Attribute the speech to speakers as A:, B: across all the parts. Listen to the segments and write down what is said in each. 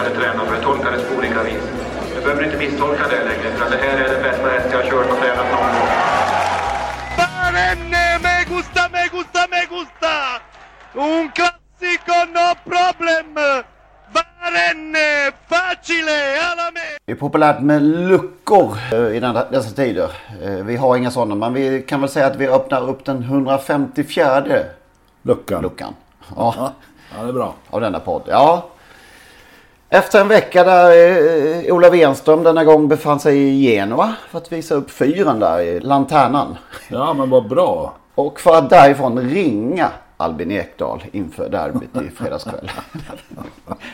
A: hade tränat för. Jag tolkade det på olika vis. Du behöver inte misstolka det längre, för det här är den bästa häst jag har kört och tränat någon gång.
B: Barenne, me gusta, me gusta, me gusta! Un classico, no problem! Barenne, facile, alla me!
C: Det är populärt med luckor eh, i dessa tider. Eh, Vi har inga sådana men vi kan väl säga att vi öppnar upp den 154
D: Luckan.
C: luckan. Ja,
D: Ja, det är bra.
C: av denna podd. Ja. Efter en vecka där eh, Ola Wenström denna gång befann sig i Genua för att visa upp fyren där i lanternan.
D: Ja, men vad bra.
C: Och för att därifrån ringa Albin Ekdal inför derbyt i fredagskväll.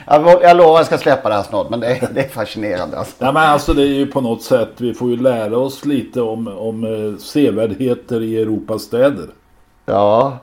C: jag, jag lovar att jag ska släppa det här snart men det är, det är fascinerande. Alltså.
D: Ja, men alltså det är ju på något sätt, vi får ju lära oss lite om, om eh, sevärdheter i Europas städer.
C: Ja.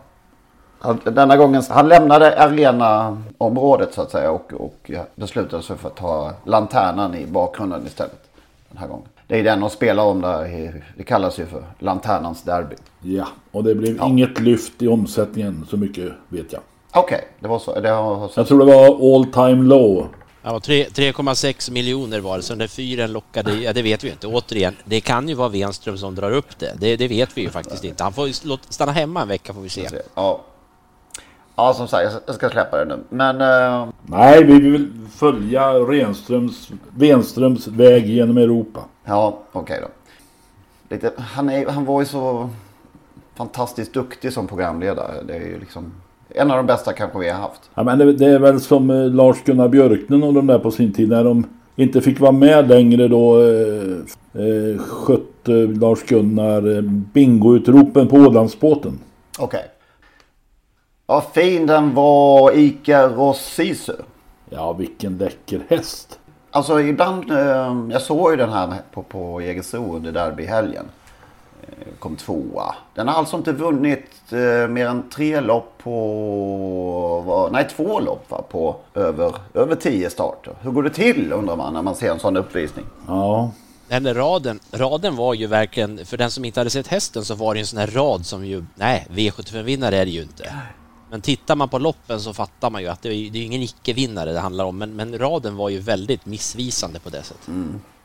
C: Han, denna gången, han lämnade arenaområdet så att säga och, och beslutade sig för att ta lanternan i bakgrunden istället. Den här gången. Det är den de spelar om där. Det kallas ju för Lanternans derby.
D: Ja, och det blev inget lyft i omsättningen så mycket vet jag.
C: Okej, det var så. Det har,
D: Jag tror det var all time low.
E: Ja, tre- 3,6 miljoner var det, så den där fyren lockade, ja det vet vi ju inte. Återigen, det kan ju vara Wenström som drar upp det. Det, det vet vi ju faktiskt inte. Han får ju stanna hemma en vecka får vi se.
C: Ja. Ja, som sagt, jag ska- släppa det nu. Men eh,
D: Nej, vi vill följa Renströms, Wenströms väg genom Europa.
C: ja, okej då. Lite, han, är, han var ju så fantastiskt duktig som programledare. Det är ju liksom en av de bästa kanske vi har haft.
D: Ja, men det, det är väl som eh, Lars-Gunnar Björknen och de där på sin tid när de inte fick vara med längre då eh, eh, skötte Lars-Gunnar eh, bingoutropen på Ålandsbåten.
C: Okej. Ja, fin den var Ica Sisu.
D: Ja, vilken läcker häst.
C: Alltså ibland, eh, jag såg ju den här på, på Jägersro under derbyhelgen. Eh, Kom tvåa. Den har alltså inte vunnit eh, mer än tre lopp på, vad- nej två lopp va, på över, över tio starter. Hur går det till undrar man när man ser en sån uppvisning.
D: Ja,
E: Den där raden, raden var ju verkligen, för den som inte hade sett hästen så var det en sån här rad som ju, nej, V75-vinnare är det ju inte. Men tittar man på loppen så fattar man ju att det är, det är ingen icke-vinnare det handlar om, men, men raden var ju väldigt missvisande på det sättet.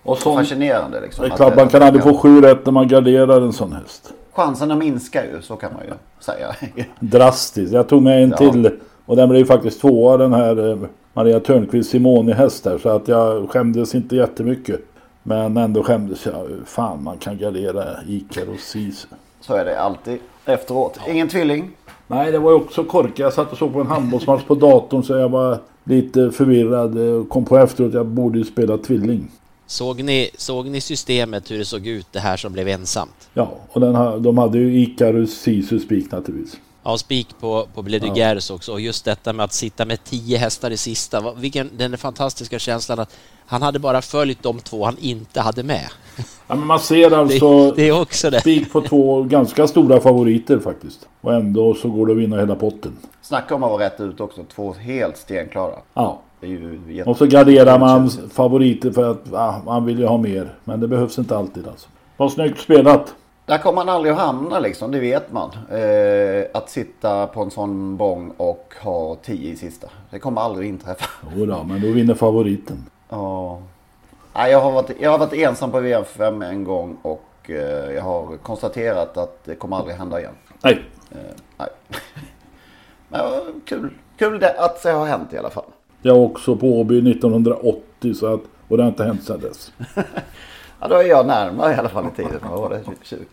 D: och sån,
C: Fascinerande liksom.
D: det är klart man kan aldrig få sju rätt när man garderar en sån häst.
C: Chanserna minskar ju, så kan man ju säga.
D: Drastiskt. Jag tog med en
C: Ja.
D: till och den blev ju faktiskt tvåa den här eh, Maria Törnqvist Simoni häst där. Så att jag skämdes inte jättemycket. Men ändå skämdes jag. Fan man kan gardera Icar och Sisu.
C: Så är det alltid efteråt. Ingen tvilling.
D: Nej det var ju också korkat. Jag satt och såg på en handbollsmatch på datorn så jag var lite förvirrad. och Kom på efteråt att jag borde ju spela tvilling.
E: Såg ni, såg ni systemet hur det såg ut, det här som blev ensamt?
D: Ja och den, de hade ju Icarus Sisu spik naturligtvis.
E: Ja, spik på, på Bledugers också och just detta med att sitta med tio hästar i sista. Vilken, den fantastiska känslan att han hade bara följt de två han inte hade med.
D: Ja men man ser alltså
E: Det, det är också det.
D: spik på två ganska stora favoriter faktiskt. Och ändå så går det att vinna hela potten.
C: Snacka om att vara rätt ut också. Två helt stenklara.
D: Ja.
C: Det är ju jätte...
D: Och så garderar man favoriter för att ah, man vill ju ha mer. Men det behövs inte alltid alltså. Vad snyggt spelat.
C: Där kommer man aldrig att hamna liksom, det vet man. Eh, att sitta på en sån bång och ha tio i sista. Det kommer aldrig att inträffa.
D: Jodå, men då vinner favoriten.
C: Ja. Nej, jag, har varit, jag har varit ensam på VM5 en gång och eh, jag har konstaterat att det kommer aldrig hända igen.
D: Nej.
C: Eh, nej. Men ja, kul, kul det, att det har hänt i alla fall.
D: jag också på Åby 1980 så att, och det har inte hänt sedan dess.
C: Ja, då är jag närmare i alla fall i tiden. Vad var det?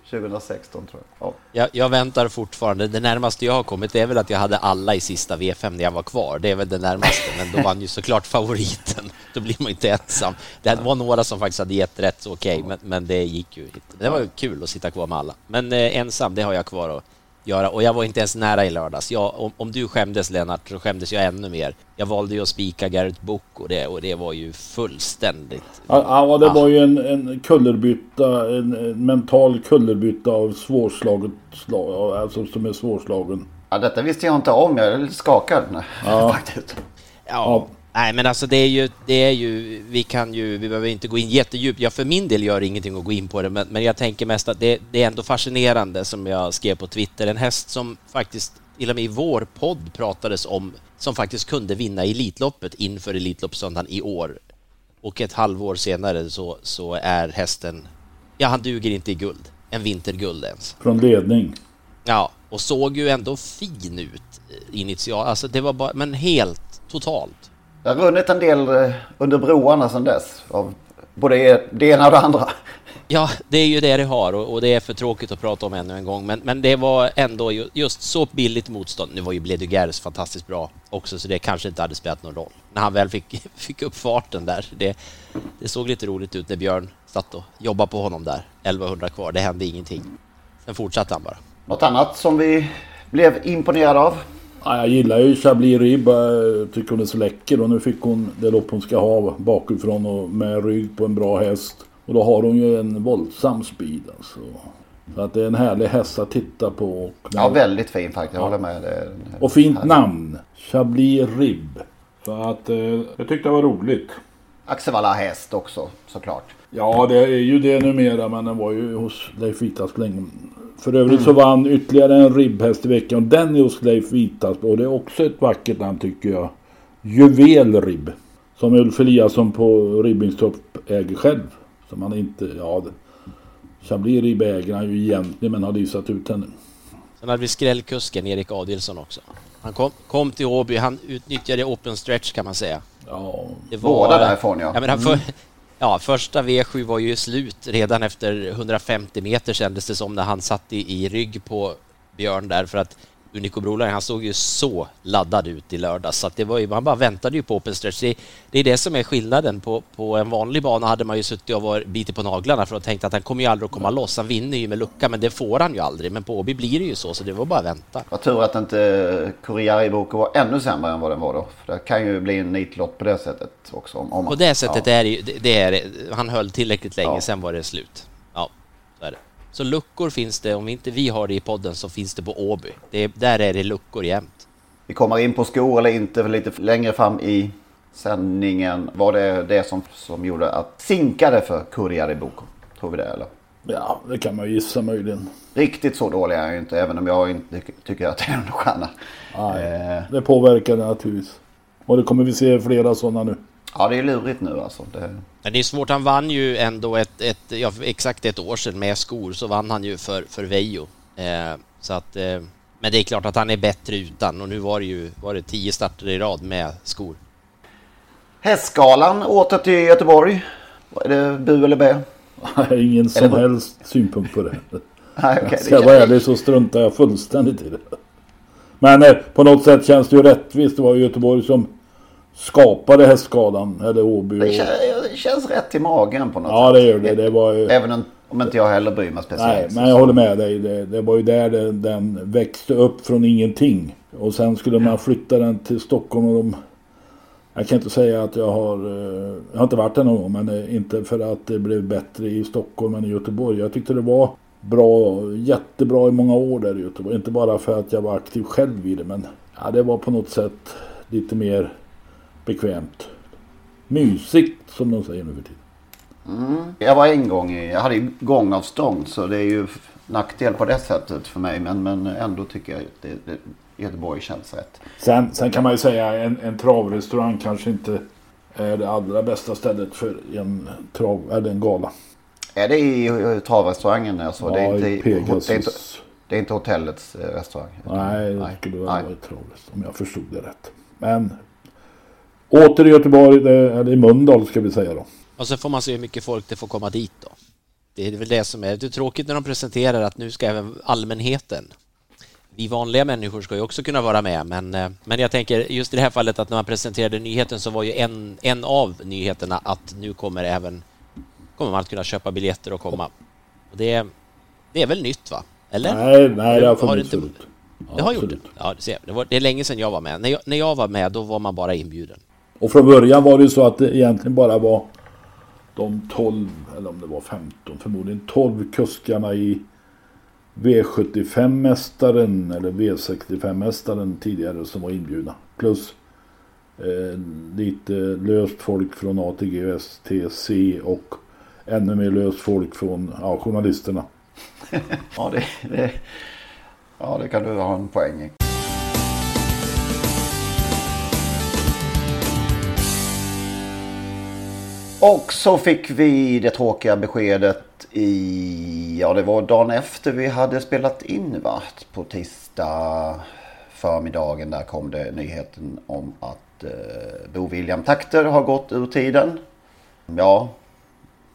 C: 2016 tror jag. Ja.
E: Jag, jag väntar fortfarande. Det närmaste jag har kommit är väl att jag hade alla i sista V5 när jag var kvar. Det är väl det närmaste, men då vann ju såklart favoriten. Då blir man inte ensam. Det var några som faktiskt hade gett rätt, okej, okay, men, men det gick ju inte. Det var kul att sitta kvar med alla. Men eh, ensam, det har jag kvar att göra. Och jag var inte ens nära i lördags. Jag, om, om, du skämdes Lennart, så skämdes jag ännu mer. Jag valde ju att spika Garrett Book och det, och det var ju fullständigt...
D: Ja, det var ju en, en kullerbytta, en, en mental kullerbytta av svårslaget slag, alltså som är svårslagen.
C: Ja, detta visste jag inte om. Jag är lite skakad ja. faktiskt.
E: Ja, Nej, men alltså det är ju, det är ju, vi kan ju, vi behöver inte gå in jättedjupt. Jag för min del gör ingenting att gå in på det, men, men jag tänker mest att det, det, är ändå fascinerande som jag skrev på Twitter. En häst som faktiskt, till och med i vår podd pratades om, som faktiskt kunde vinna Elitloppet inför Elitloppssöndagen i år. Och ett halvår senare så, så är hästen, ja han duger inte i guld, en vinterguld ens.
D: Från ledning.
E: Ja, och såg ju ändå fin ut initialt, alltså det var bara, men helt totalt.
C: Det har runnit en del eh, under broarna sedan dess. Av både det ena och det andra.
E: Ja, det är ju det det har och, det är för tråkigt att prata om ännu en gång. Men, men det var ändå just så billigt motstånd. Nu var ju Bledugers fantastiskt bra också, så det kanske inte hade spelat någon roll. När han väl fick, fick upp farten där. Det, det såg lite roligt ut när Björn satt och jobbade på honom där. 1100 kvar, det hände ingenting. Sen fortsatte han bara.
C: Något annat som vi blev imponerade av?
D: Ja, jag gillar ju Chablis Rib. Tycker hon är så läcker. Och nu fick hon det lopp hon ska ha bakifrån och med rygg på en bra häst. Och då har hon ju en våldsam speed alltså. Så att det är en härlig häst att titta på.
C: Ja, väldigt fin faktiskt. Jag håller med. Det
D: och fint härlig. namn. Chablis Rib. Så att eh, jag tyckte det var roligt.
C: Axevalla häst också såklart.
D: Ja, det är ju det numera. Men den var ju hos Leif Vitas länge. För övrigt mm. så vann ytterligare en ribbhäst i veckan. Och den är hos Leif Vitas. Och det är också ett vackert namn tycker jag. Juvelribb. Som Ulf Eliasson på Ribbingtorp äger själv. Som han inte, ja. Chablis Ribb äger han ju egentligen men har leasat ut henne.
E: Sen hade vi skrällkusken Erik Adilsson också. Han kom, kom till Åby, han utnyttjade open stretch kan man säga.
C: Ja, det var, båda därifrån ja.
E: ja men han, för, Ja, första V7 var ju slut redan efter 150 meter kändes det som när han satt i, i rygg på Björn där för att Unico Broline, han såg ju så laddad ut i lördags så att det var ju, man bara väntade ju på open stretch. Det, det, är det som är skillnaden. På, på en vanlig bana hade man ju suttit och varit bitit på naglarna för att tänka att han kommer ju aldrig att komma loss. Han vinner ju med lucka, men det får han ju aldrig. Men på Åby blir det ju så, så det var bara att vänta.
C: Vad tur att inte Corriere Boko var ännu sämre än vad den var då. För det kan ju bli en nitlott på det sättet också. Om, om
E: på det sättet ja. är det, det är, han höll tillräckligt länge, ja. sen var det slut. Så luckor finns det, om inte vi har det i podden så finns det på Åby. Det, där är det luckor jämt.
C: Vi kommer in på skor eller inte för lite längre fram i sändningen. Var det det som, som gjorde att sinkade för Kurriari Boko? Tror vi det eller?
D: Ja, det kan man gissa möjligen.
C: Riktigt så dålig är jag inte, även om jag inte tycker att det är en stjärna.
D: Nej, eh. det påverkar det naturligtvis. Och det kommer vi se flera sådana nu.
C: Ja, det är lurigt nu alltså. Det...
E: Men det är svårt. Han vann ju ändå ett, ett ja, exakt ett år sedan med skor så vann han ju för, för Vejo. Eh, så att, eh, men det är klart att han är bättre utan och nu var det ju var det tio starter i rad med skor.
C: Hästskalan åter till Göteborg. Är det bu eller bä?
D: Ingen som det... helst synpunkt på det. Nej, okay, Ska jag vara ärlig så struntar jag fullständigt i det. Men eh, på något sätt känns det ju rättvist. Det var Göteborg som skapade hästskadan. Eller Åby.
C: Det, känns, det känns rätt i magen på något
D: ja, sätt. Ja det gör det. det var ju...
C: Även om, inte jag heller bryr mig speciellt.
D: Nej men jag håller med dig. Det, det var ju där det, den växte upp från ingenting. Och sen skulle man flytta den till Stockholm och de... Jag kan inte säga att jag har... Eh, jag har inte varit där någon gång. Men eh, inte för att det blev bättre i Stockholm än i Göteborg. Jag tyckte det var bra, jättebra i många år där i Göteborg. Inte bara för att jag var aktiv själv i det. Men ja, det var på något sätt lite mer bekvämt. Mysigt som de säger nu för tiden.
C: Mm. Jag var en gång i, jag hade ju gångavstånd så det är ju nackdel på det sättet för mig. Men, men ändå tycker jag att det, det, Göteborg känns rätt.
D: Sen, sen kan man ju säga en, en travrestaurang kanske inte är det allra bästa stället för en, trav, eller en gala.
C: Är det i travrestaurangen? Alltså? Ja, det, är inte, i Pegasus. Det är inte, det är inte hotellets restaurang?
D: Nej, det skulle vara i travest om jag förstod det rätt. Men Åter i Göteborg, det, eller i Mölndal ska vi säga då.
E: Och så får man se hur mycket folk det får komma dit då. Det är väl det som är, det är tråkigt när de presenterar att nu ska även allmänheten vi vanliga människor ska ju också kunna vara med, men, eh, men jag tänker just i det här fallet att när man presenterade nyheten så var ju en, en av nyheterna att nu kommer även kommer man att kunna köpa biljetter och komma. Och det, det är väl nytt va? Eller?
D: Nej, nej det har funnits
E: förut. Det har gjort det? Ja, det, ser, det, var, det är länge sedan jag var med. När jag, när jag var med, då var man bara inbjuden.
D: Och från början var det ju så att det egentligen bara var de 12, eller om det var 15, förmodligen 12 kuskarna i V75-mästaren eller V65-mästaren tidigare som var inbjudna. Plus eh, lite löst folk från ATG STC och ännu mer löst folk från ja, journalisterna.
C: ja, det, det, ja, det kan du ha en poäng i. Och så fick vi det tråkiga beskedet i, ja det var dagen efter vi hade spelat in va? På tisdag förmiddagen där kom det nyheten om att eh, Bo William Takter har gått ur tiden. Ja,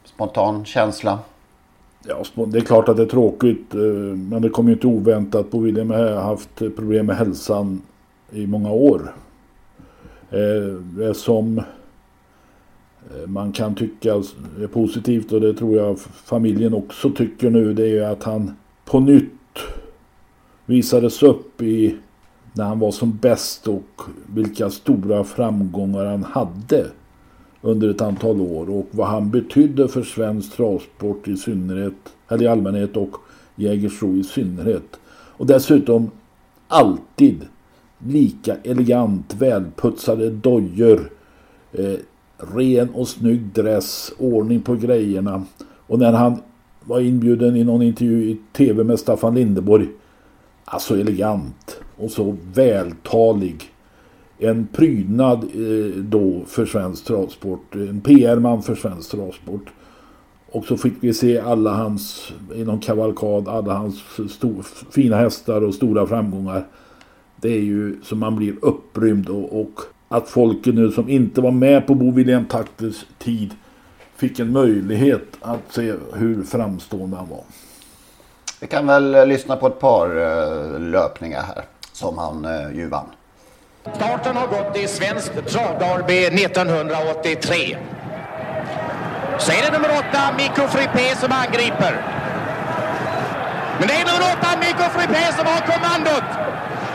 C: spontan känsla.
D: Ja, det är klart att det är tråkigt. Eh, men det kom ju inte oväntat. Bo William har haft problem med hälsan i många år. Eh, det är som man kan tycka är positivt och det tror jag familjen också tycker nu det är ju att han på nytt visades upp i när han var som bäst och vilka stora framgångar han hade under ett antal år och vad han betydde för svensk travsport i synnerhet, eller i allmänhet och Jägersro i synnerhet. Och dessutom alltid lika elegant välputsade dojor. Eh, ren och snygg dress, ordning på grejerna. Och när han var inbjuden i någon intervju i tv med Staffan Lindeborg. Alltså elegant och så vältalig. En prydnad eh, då för svensk travsport. En PR-man för svensk travsport. Och så fick vi se alla hans, i någon kavalkad, alla hans stor, fina hästar och stora framgångar. Det är ju som man blir upprymd och, och att folket nu som inte var med på Bo William Takters tid fick en möjlighet att se hur framstående han var.
C: Vi kan väl eh, lyssna på ett par uh, löpningar här som han uh, ju vann.
F: Starten har gått i Svensk travderby 1983. Så är det nummer åtta, Mikko Frippé, som angriper. Men det är nummer åtta, Mikko Frippé, som har kommandot.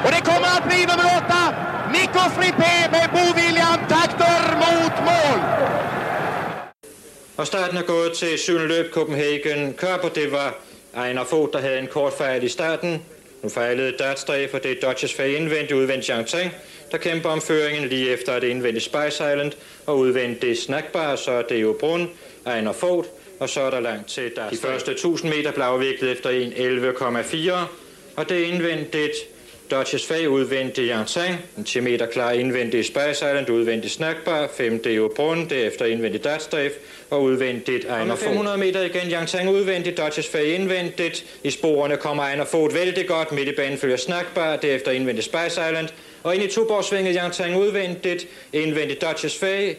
F: Och det kommer att bli nummer åtta, Nico Frippé med Bo William takter mot mål.
G: Og starten er gået til syvende Copenhagen Cup, det var Ejner Fogh, der havde en kort fejl i starten. Nu fejlede Dartstræ, for det er Dodgers fag indvendigt udvendigt Jiangtang, der kæmper om føringen lige efter at det indvendigt Spice Island, og udvendigt Snackbar, så er det jo Brun, Ejner Fogh, og så er der langt til Dartstræ. De første 1000 meter blev afviklet efter 1.11,4, og det er indvendigt Dodges Fag udvendig Yangtang, en 10 meter klar indvendig Spice Island, udvendig Snackbar, 5 Deo Brun, derefter indvendig Dartstræf og udvendigt Ejner Fod. 500 meter igen Yangtang udvendigt, Dodges Fag indvendigt. I sporene kommer Ejner Fod vældig godt, midt i banen følger Snackbar, derefter indvendig Spice Island. Og ind i Tuborgsvinget Yangtang udvendigt, indvendigt Dodges Fag,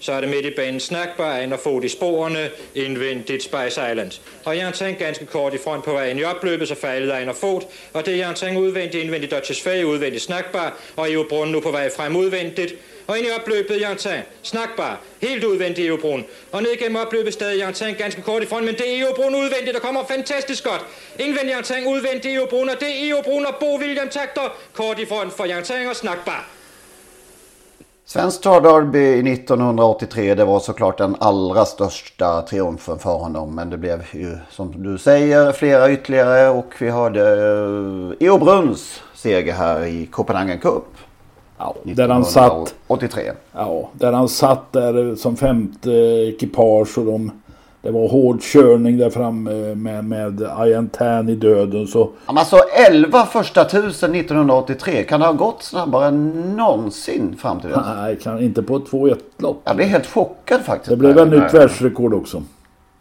G: så er det midt i banen snackbar ind og fod i sporene, indvendigt Spice Island. Og Jørgen Tang ganske kort i front på vejen i opløbet, så faldet ind og fod, og det er Jørgen Tang udvendigt, indvendigt Dodges Fag, udvendigt snackbar, og Eo Brun nu på vej frem udvendigt. Og ind i opløbet, Jørgen Tang, snackbar, helt udvendigt Eo Brun. Og ned gennem opløbet stadig Jørgen Tang ganske kort i front, men det er Eo Brun udvendigt, der kommer fantastisk godt. Indvendigt Jørgen Tang, udvendigt Eo Brun, og det er Eo Brun og Bo William Takter, kort i front for Jørgen Tang og snackbar.
C: Svensk travderby 1983 det var såklart den allra största triumfen för honom. Men det blev ju som du säger flera ytterligare och vi hörde uh, Eo Bruns seger här i Copenhagen Cup.
D: Ja, där han satt
C: 83.
D: Ja, där han satt där som femte ekipage och de det var hård körning där framme med, med Ian Tan i döden. Så...
C: alltså 11 första tusen 1983. Kan det ha gått snabbare än någonsin fram till det?
D: Nej, kan, inte på ett 2-1 lopp.
C: Jag blev helt chockad faktiskt.
D: Det blev väl nytt världsrekord också.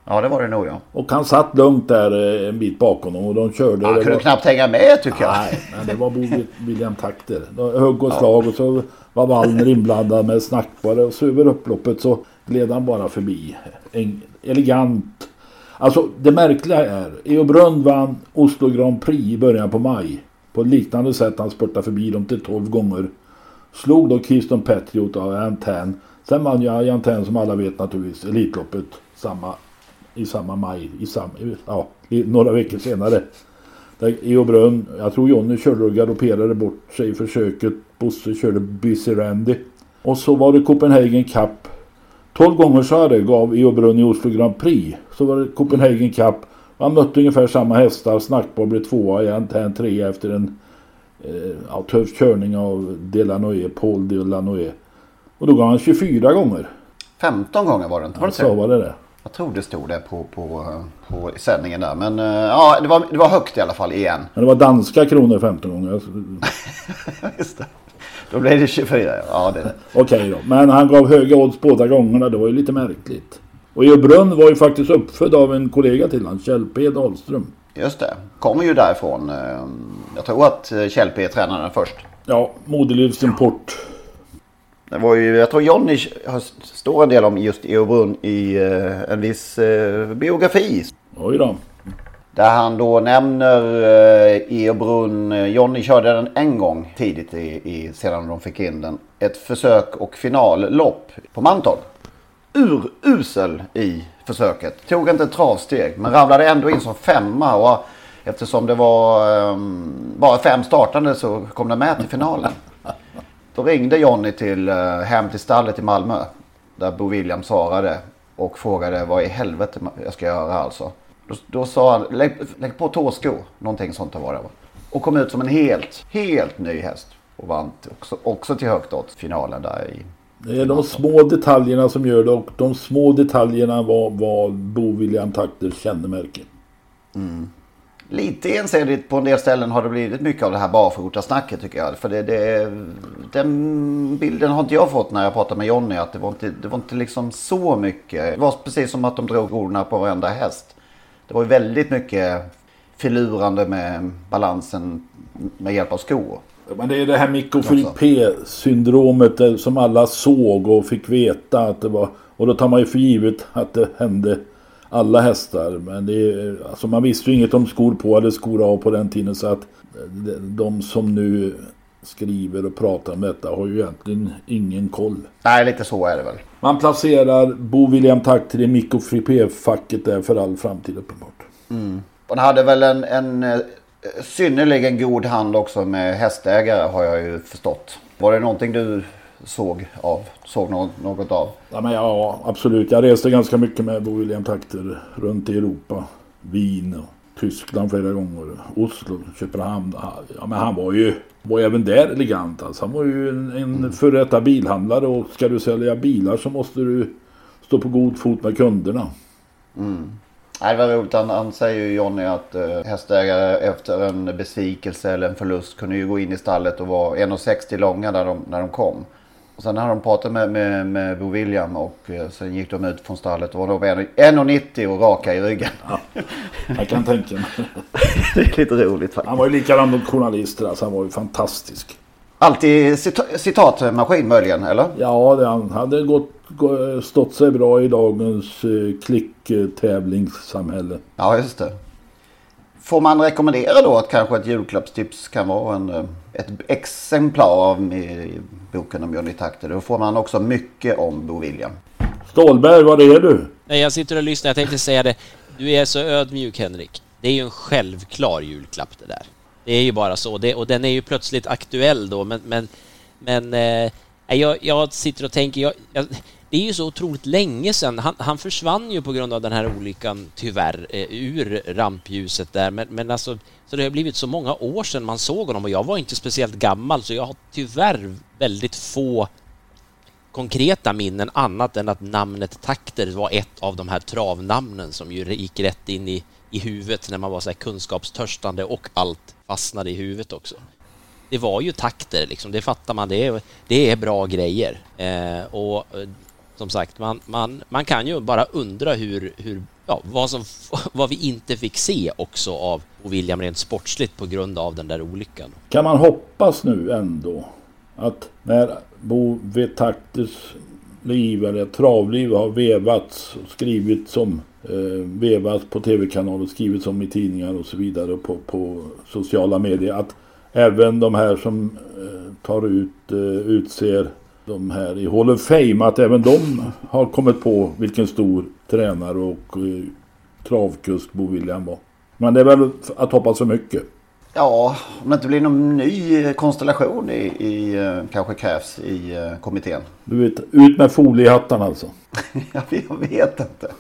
C: Ja, det var det nog ja.
D: Och han satt lugnt där eh, en bit bakom dem och de körde.
C: Han kunde
D: var-
C: knappt hänga med tycker jag.
D: Nej, men det var Bo William Takter. De Högg och slag och så var Wallner inblandad med snackbare och så över upploppet så gled han bara förbi. En, elegant. Alltså det märkliga är, Eo Brunn vann Oslo Grand Prix i början på maj. På ett liknande sätt han spurtade förbi dem till 12 gånger. Slog då Keystone Patriot och Antan. Sen vann ju Antan som alla vet naturligtvis Elitloppet samma, i samma maj. I sam, ja, i, några veckor senare. Där Eo Brunn, jag tror Jonny körde och galopperade bort sig i försöket. Bosse körde Busy Randy. Och så var det Copenhagen Cup. 12 gånger så hade gav Eo Brunn i Oslo Grand Prix. Så var det Copenhagen Cup. Han mötte ungefär samma hästar. Snackbar blev tvåa i en trea efter en eh, ja, tuff körning av Delanoë, Paul Delanoë. Och då gav han 24 gånger.
C: 15 gånger var det inte? Det
D: Så var det det.
C: Jag tror det stod det på, på, på sändningen där. Men eh, ja, det var, det var högt i alla fall igen.
D: Men det var danska kronor 15 gånger.
C: Just det. Då blev det 24. Ja, det.
D: Okej då. Men han gav höga odds båda gångerna. Det var ju lite märkligt. Och Eo Brunn var ju faktiskt uppfödd av en kollega till han, Kjell P Dahlström.
C: Just det. Kommer ju därifrån. eh, Jag tror att eh, Kjell P tränade den först.
D: Ja, Modelivs import.
C: Det var ju, jag tror Jonny har- står en del om just Eo Brunn i eh, en viss biografi.
D: Oj då.
C: Där han då nämner eh, Eo Brunn. Eh, Johnny körde den en gång tidigt i, i, sedan de fick in den. Ett försök och finallopp på Mantorp. Urusel i försöket. Tog inte ett travsteg men ramlade ändå in som femma. Och eftersom det var eh, bara fem startande så kom den med till finalen. Då ringde Johnny till, eh, hem till stallet i Malmö. Där Bo William svarade. Och frågade vad i helvete jag ska göra alltså. Då, då sa han lägg, lägg på tåskor. Någonting sånt var det. Och kom ut som en helt, helt ny häst. Och vann också, också till högt odds finalen där i.
D: Det är de små detaljerna som gör det och de små detaljerna var, var Bo William Takters kännemärke.
C: Mm. Lite ensidigt på en del ställen har det blivit mycket av det här barfota-snacket tycker jag. För det, det, den bilden har inte jag fått när jag pratade med Jonny. Att det var inte, det var inte liksom så mycket. Det var precis som att de drog orden på varenda häst. Det var ju väldigt mycket filurande med balansen med hjälp av skor.
D: Men det är det här Mikko P-syndromet eh, som alla såg och fick veta att det var. Och då tar man ju för givet att det hände alla hästar. Men det är, alltså man visste ju inget om skor på eller skor av på den tiden. Så att de, de som nu skriver och pratar om detta har ju egentligen ingen koll.
C: Nej, lite så är det väl.
D: Man placerar Bo William Takter i Mikko Frippé-facket där för all framtid uppenbart.
C: Mm. Han hade väl en, en eh, synnerligen god hand också med hästägare har jag ju förstått. Var det någonting du såg av? Såg något, något av?
D: Ja, men ja, absolut. Jag reste ganska mycket med Bo William Takter runt i Europa. Wien och Tyskland flera gånger. Oslo, Köpenhamn. Ja, men han var ju var även där elegant. Alltså. Han var ju en, en före detta bilhandlare och ska du sälja bilar så måste du stå på god fot med kunderna.
C: Mm. Nej, det var roligt. Han, han säger ju Jonny att uh, hästägare efter en besvikelse eller en förlust kunde ju gå in i stallet och vara 1,60 långa när de, när de kom. Och sen när de pratade med, med, med Bo William och uh, sen gick de ut från stallet och var då 1,90 och raka i ryggen.
D: Ja, jag kan tänka mig.
C: det är lite roligt faktiskt.
D: Han var ju likadan mot journalister. Alltså, han var ju fantastisk.
C: Alltid cita citatmaskin möjligen, eller?
D: Ja, det, han hade gått, gå- stått sig bra i dagens eh, klicktävlingssamhälle.
C: Ja, just det. Får man rekommendera då att kanske ett julklappstips kan vara en, eh, ett exemplar av i boken om Johnny Takter. Då får man också mycket om Bo William.
D: Stålberg, var är du?
E: Nej, jag sitter och lyssnar. Jag tänkte säga det. Du är så ödmjuk, Henrik. Det är ju en självklar julklapp det där. Det är ju bara så. Det, och den är ju plötsligt aktuell då, men... men, men eh, jag, jag sitter och tänker... Jag, jag, det är ju så otroligt länge sedan. Han, han försvann ju på grund av den här olyckan, tyvärr, eh, ur rampljuset där. Men, men alltså, så det har blivit så många år sedan man såg honom och jag var inte speciellt gammal så jag har tyvärr väldigt få konkreta minnen annat än att namnet Takter var ett av de här travnamnen som ju gick rätt in i, i huvudet när man var så här kunskapstörstande och allt fastnade i huvudet också. Det var ju takter liksom, det fattar man, det är, det är bra grejer. Eh, och eh, som sagt, man, man, man kan ju bara undra hur, hur ja, vad, som, vad vi inte fick se också av William rent sportsligt på grund av den där olyckan.
D: Kan man hoppas nu ändå att när Bo Vetakters liv eller travliv har vevats och skrivits som eh, vevats på tv-kanaler, skrivits om i tidningar och så vidare och på, på sociala medier att även de här som eh, tar ut, eh, utser de här i Hall of Fame, att även de har kommit på vilken stor tränare och eh, travkusk Bo William var. Men det är väl att hoppas för mycket.
C: Ja, om det inte blir någon ny konstellation i, i eh, kanske krävs i eh, kommittén.
D: Du vet, ut med foliehattarna alltså.
C: jag vet inte.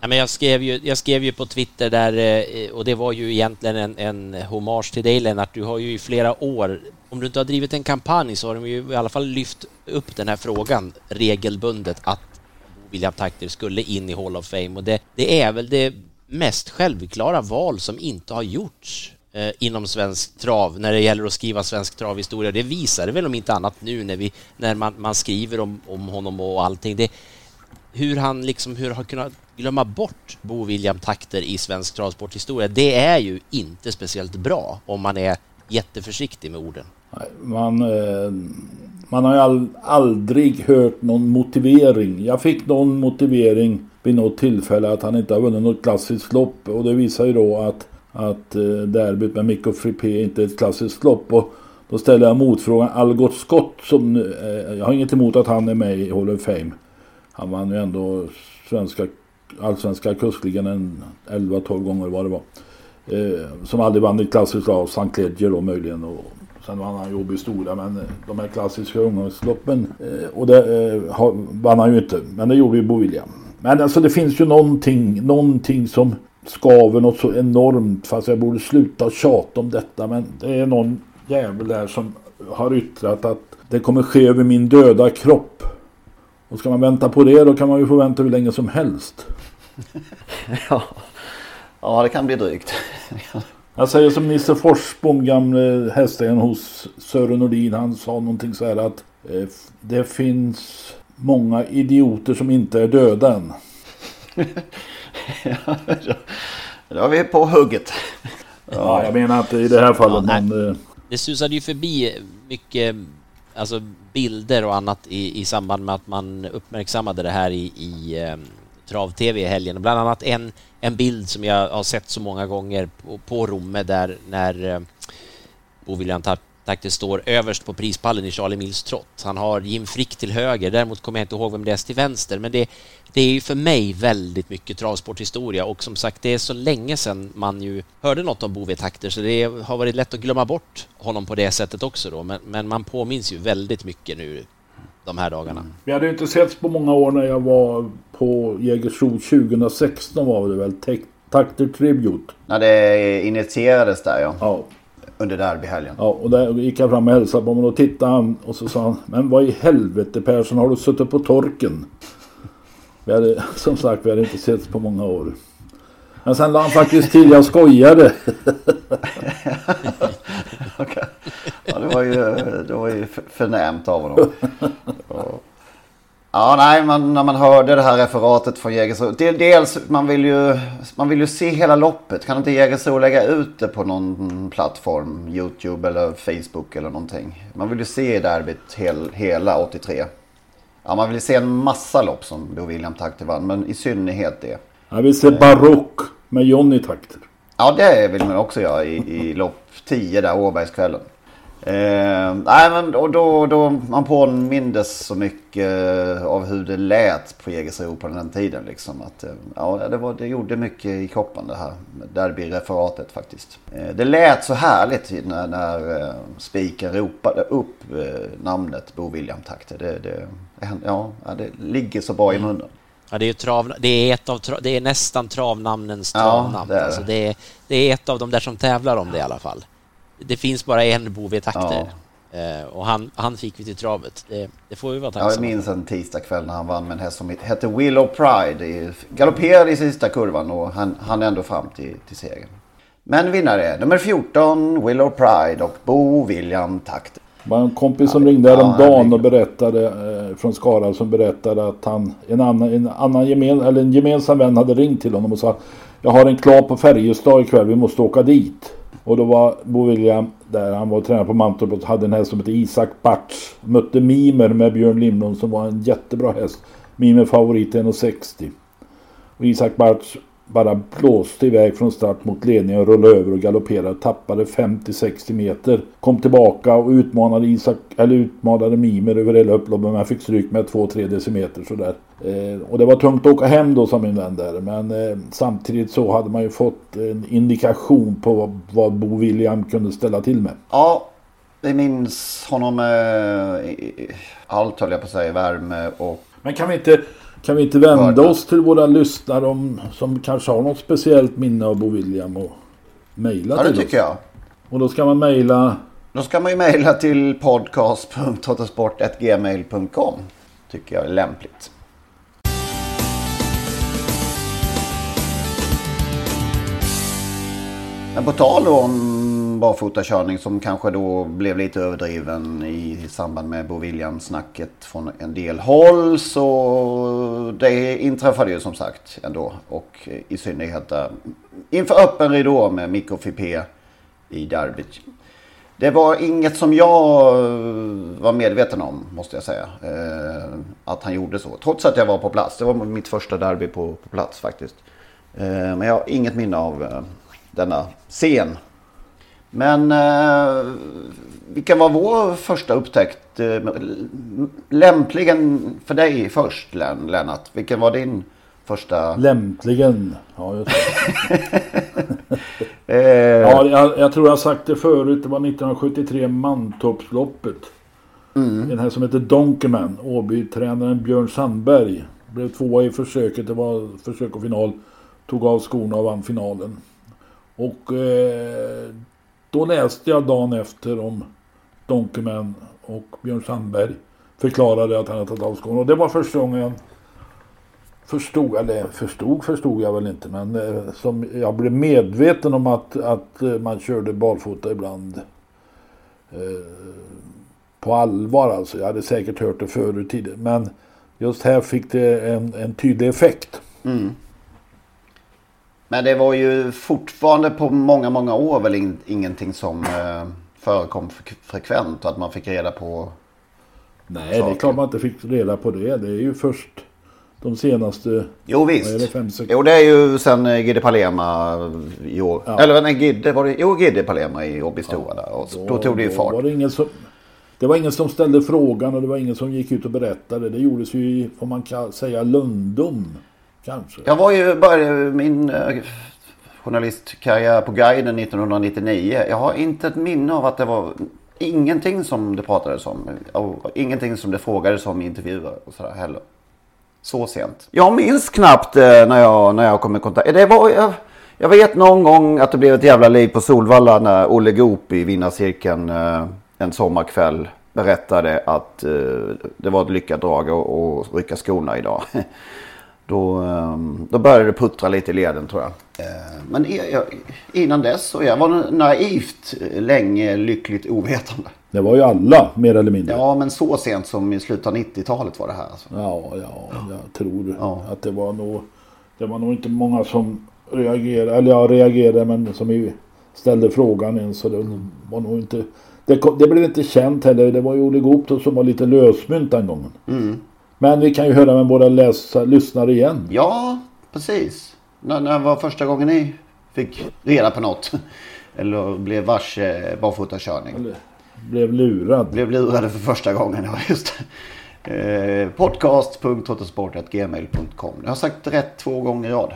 E: Ja, men jag, skrev ju, jag skrev ju på Twitter där eh, och det var ju egentligen en, en hommage till dig Lennart. Du har ju i flera år, om du inte har drivit en kampanj så har de ju i alla fall lyft upp den här frågan regelbundet att William Takter skulle in i Hall of Fame och det, det är väl det mest självklara val som inte har gjorts eh, inom svensk trav när det gäller att skriva svensk travhistoria. Det visar det väl om inte annat nu när, vi, när man, man skriver om, om honom och allting. Det, hur han liksom hur har kunnat glömma bort Bo William Takter i svensk travsporthistoria, det är ju inte speciellt bra om man är jätteförsiktig med orden.
D: Man, eh, man har ju aldrig hört någon motivering. Jag fick någon motivering vid något tillfälle att han inte har vunnit något klassiskt lopp. Och det visar ju då att, att eh, derbyt med Mikko Frippé inte är ett klassiskt lopp. Och då ställer jag motfrågan Algot Scott som, eh, jag har inget emot att han är med i Hall of Fame. Han vann ju ändå svenska, allsvenska kuskligan en 11-12 gånger vad det var. Eh, som aldrig vann i klassiskt lopp, St. Ledger då möjligen. Och sen vann han Joby Stora men eh, de här klassiska ungdomsloppen eh, och det eh, vann han ju inte. Men det gjorde ju Bo William. Men alltså det finns ju någonting, någonting som skaver något så enormt. Fast jag borde sluta tjata om detta. Men det är någon jävel där som har yttrat att det kommer ske över min döda kropp. Och ska man vänta på det då kan man ju få vänta hur länge som helst.
C: ja. ja, det kan bli drygt.
D: jag säger som Nisse Forsbom, gamle hästägaren hos Sören Nordin. Han sa någonting så här att eh, det finns många idioter som inte är döda än.
C: ja, då är vi på hugget.
D: Ja, jag menar att i det här fallet ja, man... Eh,
E: det susade ju förbi mycket alltså bilder och annat i, i samband med att man uppmärksammade det här i, i eh, trav-tv i helgen. Bland annat en, en bild som jag har sett så många gånger på, på Romme där när eh, Bo William faktiskt står överst på prispallen i Charlie Mills trott. Han har Jim Frick till höger, däremot kommer jag inte ihåg vem det är till vänster, men det, det är ju för mig väldigt mycket travsporthistoria och som sagt, det är så länge sedan man ju hörde något om Bove Takter så det har varit lätt att glömma bort honom på det sättet också då, men, men man påminns ju väldigt mycket nu de här dagarna. Mm.
D: Vi hade ju inte setts på många år när jag var på Jägersro 2016 var det väl, Takter Tribute.
C: När det initierades där ja.
D: Ja,
C: under derbyhelgen.
D: Ja, och där gick jag fram och hälsade på honom och då tittade han och så sa han Men vad i helvete Persson har du suttit på torken? Vi hade, som sagt, vi hade inte setts på många år. Men sen la han faktiskt till, jag skojade.
C: okay. Ja, det var ju, det var ju förnämt av honom. Ja, nej, man, när man hörde det här referatet från Jägersro. Dels, man vill, ju, man vill ju se hela loppet. Kan inte Jägersro lägga ut det på någon plattform? YouTube eller Facebook eller någonting. Man vill ju se derbyt hel, hela 83. Ja, man vill se en massa lopp som Bo William Takter vann, men i synnerhet det.
D: Jag vill se Barock med Johnny Takter.
C: Ja, det vill man också göra i, i lopp 10 där, Åbergskvällen. Eh, nej men och då, då man påmindes så mycket av hur det lät på Jägersro på den tiden. Liksom, att, eh, ja, det, var, det gjorde mycket i kroppen det här derbyreferatet faktiskt. Eh, det lät så härligt när, när eh, spiken ropade upp eh, namnet Bo William Takter. Det, det, ja, det ligger så bra i munnen.
E: Ja, det är, trav, det, är ett av, det är nästan travnamnens travnamn. Ja, det, är det. Alltså det, är, det är ett av de där som tävlar om det i alla fall det finns bara en bov i takter. Ja. Eh, och han, han fick vi till travet. Det, det får vi vara tacksamma
C: Jag minns en tisdagkväll när han vann med en häst som hette Willow Pride. Galopperade i sista kurvan och han, han ändå fram till, till segern. Men vinnare nummer 14 Willow Pride och Bo William Takter.
D: Det var en kompis som ringde häromdagen och berättade eh, från Skara som berättade att han, en annan, en annan gemen, eller en gemensam vän hade ringt till honom och sa Jag har en klar på Färjestad ikväll, vi måste åka dit. Och då var Bo William där, han var tränare på Mantorp och hade en häst som hette Isak Bartz. Mötte Mimer med Björn Lindblom som var en jättebra häst. Mimer favorit 1,60. Och Isak Bartz bara blåste iväg från start mot ledningen och rullade över och galopperade. Tappade 50-60 meter. Kom tillbaka och utmanade, Isak, eller utmanade Mimer över hela upploppet. Men fick stryk med 2-3 decimeter sådär. Eh, och det var tungt att åka hem då som min vän där. Men eh, samtidigt så hade man ju fått en indikation på vad, vad Bo William kunde ställa till med.
C: Ja, vi minns honom med allt höll jag på att säga, värme och...
D: Men kan vi inte kan vi inte vända oss till våra lyssnare om, som kanske har något speciellt minne av Bo William och mejla
C: Ja, det
D: till
C: tycker
D: oss?
C: jag.
D: Och då ska man mejla...
C: Då ska man ju mejla till podcast.autosport.gmail.com. Tycker jag är lämpligt. Men på tal om barfotakörning som kanske då blev lite överdriven i samband med Bo Williams-snacket från en del håll. Så det inträffade ju som sagt ändå. Och i synnerhet där, inför öppen ridå med Mikko Fipé i derbyt. Det var inget som jag eh, var medveten om, måste jag säga. Eh, att han gjorde så. Trots att jag var på plats. Det var mitt första derby på, på plats faktiskt. Eh, men jag har inget minne av denna scen. Men eh, vilken var vår första upptäckt? Eh, lämpligen för dig först, Len, Lennart. Vilken var din första?
D: Lämpligen. Ja, just
C: Eh,
D: ja jag, jag tror jag sagt det förut. Det var 1973 Mantorpsloppet.
C: Mm.
D: Den här som heter Donkerman. Åby-tränaren Björn Sandberg. Blev tvåa i försöket. Det var försök och final. Tog av skorna och vann finalen. Och eh, då läste jag dagen efter om Donkerman och Björn Sandberg förklarade att han hade tagit av skorna. Och det var första gången jag förstod, eller förstod förstod jag väl inte, men eh, som jag blev medveten om att, att eh, man körde barfota ibland. Eh, på allvar alltså. Jag hade säkert hört det förut tidigare. Men just här fick det en, en tydlig effekt.
C: Mm. Men det var ju fortfarande på många, många år väl in, ingenting som eh, förekom fre- frekvent. Att man fick reda på
D: Nej, det är klart man inte fick reda på det. Det är ju först de senaste...
C: Jo visst.
D: är det, fem, sex...
C: Jo det är ju sen eh, Gide Palema i år.
D: Ja.
C: Eller nej, Gide var det. Jo Gide Palema i Obistora där. Och så- då, tog det ju
D: då
C: fart.
D: Var det, ingen som, det var ingen som ställde frågan och det var ingen som gick ut och berättade. Det gjordes ju i, får man säga, lundom. Kanske.
C: Jag var ju började min eh, journalistkarriär på Guiden 1999. Jag har inte ett minne av att det var ingenting som det pratades om. Och ingenting som det frågades om i intervjuer och sådär heller. Så sent. Jag minns knappt eh, när, jag, när jag kom i kontakt. Det var, jag, jag vet någon gång att det blev ett jävla liv på Solvalla när Olle Goop i vinnarcirkeln eh, en sommarkväll berättade att det var ett lyckat drag att rycka skorna idag. Då, eh, då började det puttra lite i leden tror jag. Eh, Men jag, innan dess så jag var naivt eh, länge lyckligt ovetande.
D: Det var ju alla mer eller mindre.
C: Ja men så sent som i slutet av 90-talet var det här. Alltså.
D: Ja, ja, jag tror att det var nog... Det var nog inte många som reagerade, eller ja, reagerade men som ställde frågan ens. Så det var nog inte... Det, kom, det blev inte känt heller. Det var ju Olle då som var lite lösmynt den gången.
C: Mm.
D: Men vi kan ju höra med våra läsa, lyssnare igen.
C: Ja, precis. När, när var första gången ni fick reda på något? Eller blev varse barfotakörning?
D: Blev lurad.
C: Blev lurade för första gången, ja just det. Eh, Podcast.autosport.gmail.com Jag har sagt rätt två gånger i rad.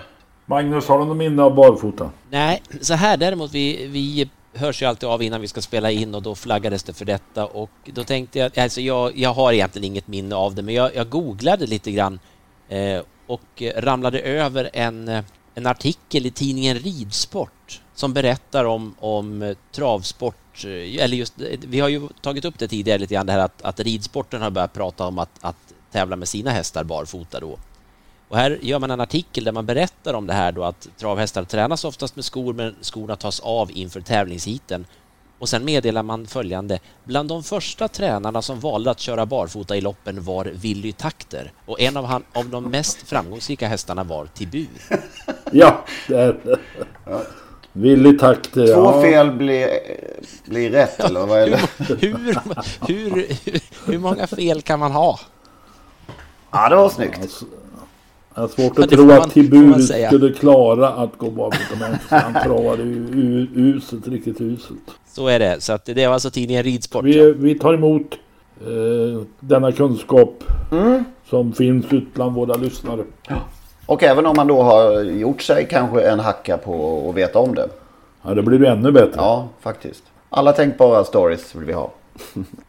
D: Magnus, har du något minne av barfota?
E: Nej, så här däremot, vi, vi hörs ju alltid av innan vi ska spela in och då flaggades det för detta och då tänkte jag, alltså jag, jag har egentligen inget minne av det, men jag, jag googlade lite grann eh, och eh, ramlade över en, eh, en artikel i tidningen Ridsport som berättar om, om eh, travsport, eller just, vi har ju tagit upp det tidigare lite grann det här att, att ridsporten har börjat prata om att, att tävla med sina hästar barfota då. Och här gör man en artikel där man berättar om det här då att travhästar tränas oftast med skor men skorna tas av inför tävlingshiten. Och sen meddelar man följande. Bland de första tränarna som valde att köra barfota i loppen var Willy Takter och en av, han, av de mest framgångsrika hästarna var Tibur.
D: Ja, det är det. Willy Takter.
C: Två
D: ja.
C: fel blir, blir rätt eller vad är det?
E: Hur, hur, hur, hur många fel kan man ha?
C: Ja, det var snyggt.
D: Jag har svårt
E: Ja,
D: att
E: det
D: tro
E: man-
D: att Tibur skulle klara att gå barfota med Han travade uselt, riktigt uselt.
E: Så är det. Så att det var alltså tidningen Ridsport.
D: Vi, vi tar emot eh, denna kunskap
C: Mm.
D: som finns ut bland våra lyssnare.
C: Och även om man då har gjort sig kanske en hacka på att veta om det.
D: Ja, det blir ju ännu bättre.
C: Ja, faktiskt. Alla tänkbara stories vill vi ha.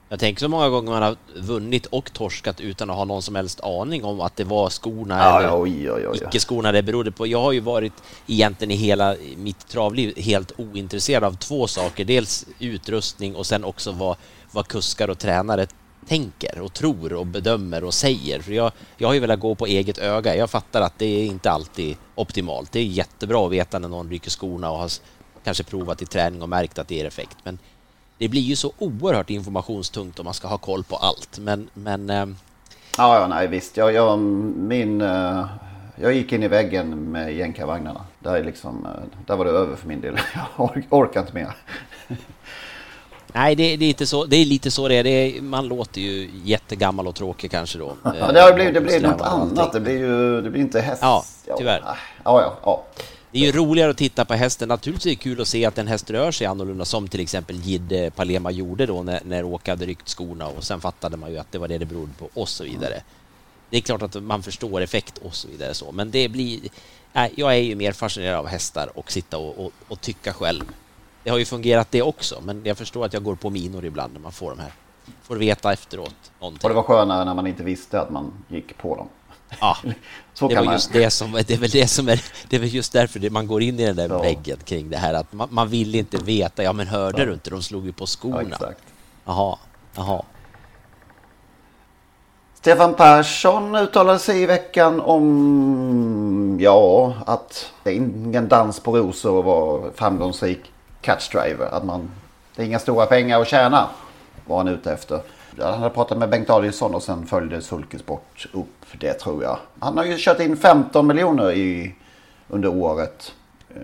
E: Jag tänker så många gånger man har vunnit och torskat utan att ha någon som helst aning om att det var skorna
C: Ja,
E: eller
C: ja, oj, oj.
E: icke-skorna det berodde på. Jag har ju varit egentligen i hela mitt travliv helt ointresserad av två saker. Dels utrustning och sen också vad, vad kuskar och tränare tänker och tror och bedömer och säger. För jag, jag har ju velat gå på eget öga. Jag fattar att det är inte alltid optimalt. Det är jättebra att veta när någon rycker skorna och har kanske provat i träning och märkt att det ger effekt. Men det blir ju så oerhört informationstungt om man ska ha koll på allt. Men, men eh,
C: Ja, ja, nej visst. Jag, jag, min, eh, jag gick in i väggen med jänkarvagnarna. Där, är liksom, eh, där var det över för min del. Jag ork, orkar inte mer.
E: Nej, det, det, är lite så, det är lite så det är. det är. Man låter ju jättegammal och tråkig kanske då.
C: Ja, det blivit, det blir något annat. Det blir ju det blir inte häst.
E: Ja, tyvärr.
C: Ja, ja, ja.
E: Det är ju roligare att titta på hästen. Naturligtvis är det kul att se att en häst rör sig annorlunda som till exempel Jidde Palema gjorde då när, när Åke hade ryckt skorna och sen fattade man ju att det var det det berodde på och så vidare. Det är klart att man förstår effekt och så vidare så, men det blir... Nej, jag är ju mer fascinerad av hästar och sitta och, och, och tycka själv. Det har ju fungerat det också, men jag förstår att jag går på minor ibland när man får de här. Får veta efteråt någonting.
C: Och det var skönare när man inte visste att man gick på dem.
E: Ja,
C: Så
E: det
C: kan man.
E: just det som, det är väl det som är, det är väl just därför det, man går in i den där
C: Ja.
E: väggen kring det här att man, man vill inte veta, ja men hörde
C: Ja.
E: du inte, de slog ju på skorna.
C: Ja, exakt.
E: Jaha, jaha.
C: Stefan Persson uttalade sig i veckan om ja, att det är ingen dans på rosor att vara framgångsrik catchdriver. Att man, det är inga stora pengar att tjäna var han ute efter. Han hade pratat med Bengt Adielsson och sen följde Sulkesport upp det tror jag. Han har ju kört in 15 miljoner i, under året. eh,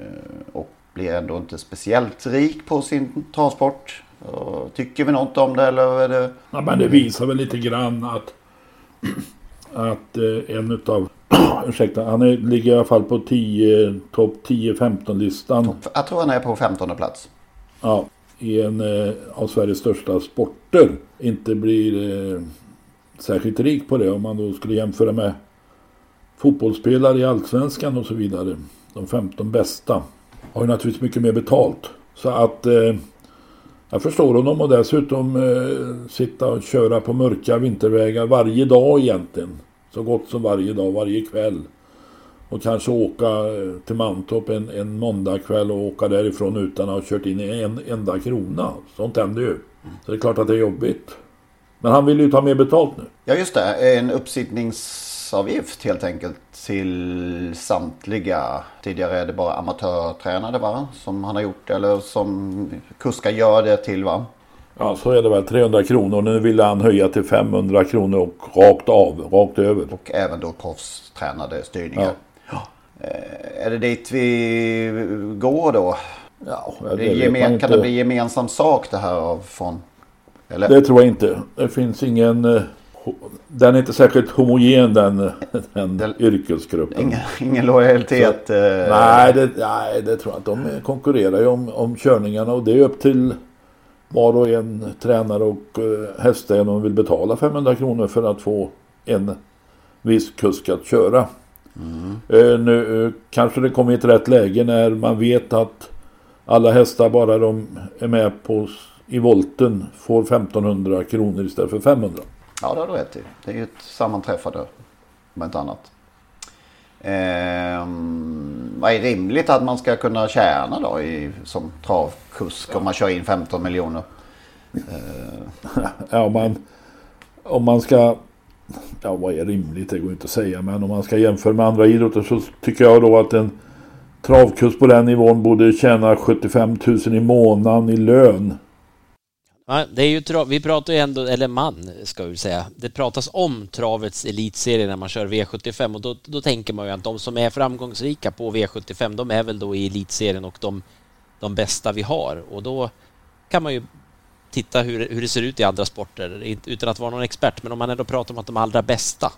C: Och blir ändå inte speciellt rik på sin travsport. Och Tycker vi något om det eller är det...
D: Ja, men det visar väl lite grann att, att eh, en utav, ursäkta, han är, ligger i alla fall på 10, topp 10-15 listan.
C: Jag tror han är på 15 plats.
D: Ja, i en eh, av Sveriges största sporter. Inte blir eh, särskilt rik på det om man då skulle jämföra med fotbollsspelare i Allsvenskan och så vidare. De 15 bästa har ju naturligtvis mycket mer betalt. Så att eh, jag förstår honom och dessutom eh, sitta och köra på mörka vintervägar varje dag egentligen. Så gott som varje dag, varje kväll. Och kanske åka eh, till Mantorp en, en måndagkväll och åka därifrån utan att ha kört in en enda krona. Sånt händer ju. Så det är klart att det är jobbigt. Men han vill ju ta mer betalt nu.
C: Ja just det, en uppsittningsavgift helt enkelt till samtliga. Tidigare är det bara amatörtränare va? Som han har gjort eller som kuskar gör det till va?
D: Ja, så är det väl. 300 kronor. Nu vill han höja till 500 kronor och rakt av, rakt över.
C: Och även då proffstränade styrningar. Eh, Är det dit vi går då?
D: Ja,
C: det
D: det
C: gemen, kan det bli gemensam sak det här av från? Eller?
D: Det tror jag inte. Det finns ingen... eh, Den är inte särskilt homogen den, den yrkesgruppen.
C: Ingen, ingen lojalitet? eh,
D: Nej det, nej, det tror jag inte. De konkurrerar ju om, om körningarna och det är upp till var och en tränare och uh, hästägare om de vill betala 500 kronor för att få en viss kusk att köra. Eh, nu eh, kanske det kommer i ett rätt läge när man vet att alla hästar bara de är med på i volten får 1500 kronor istället för 500.
C: Ja, det har du rätt i. Det är ju ett sammanträffande, om inte annat. Ehm, vad är rimligt att man ska kunna tjäna då i, som travkusk om man kör in 15 miljoner? Ehm,
D: Ja, om man, om man ska... Ja, vad är rimligt? Det går inte att säga. Men om man ska jämföra med andra idrotter så tycker jag då att en travkurs på den nivån borde tjäna 75 000 i månaden i lön.
E: Ja, det är ju trav, vi pratar ju ändå, eller man ska vi säga, det pratas om travets elitserie när man kör V75 och då, då tänker man ju att de som är framgångsrika på V75 de är väl då i elitserien och de, de bästa vi har och då kan man ju titta hur, hur det ser ut i andra sporter utan att vara någon expert men om man ändå pratar om att de allra bästa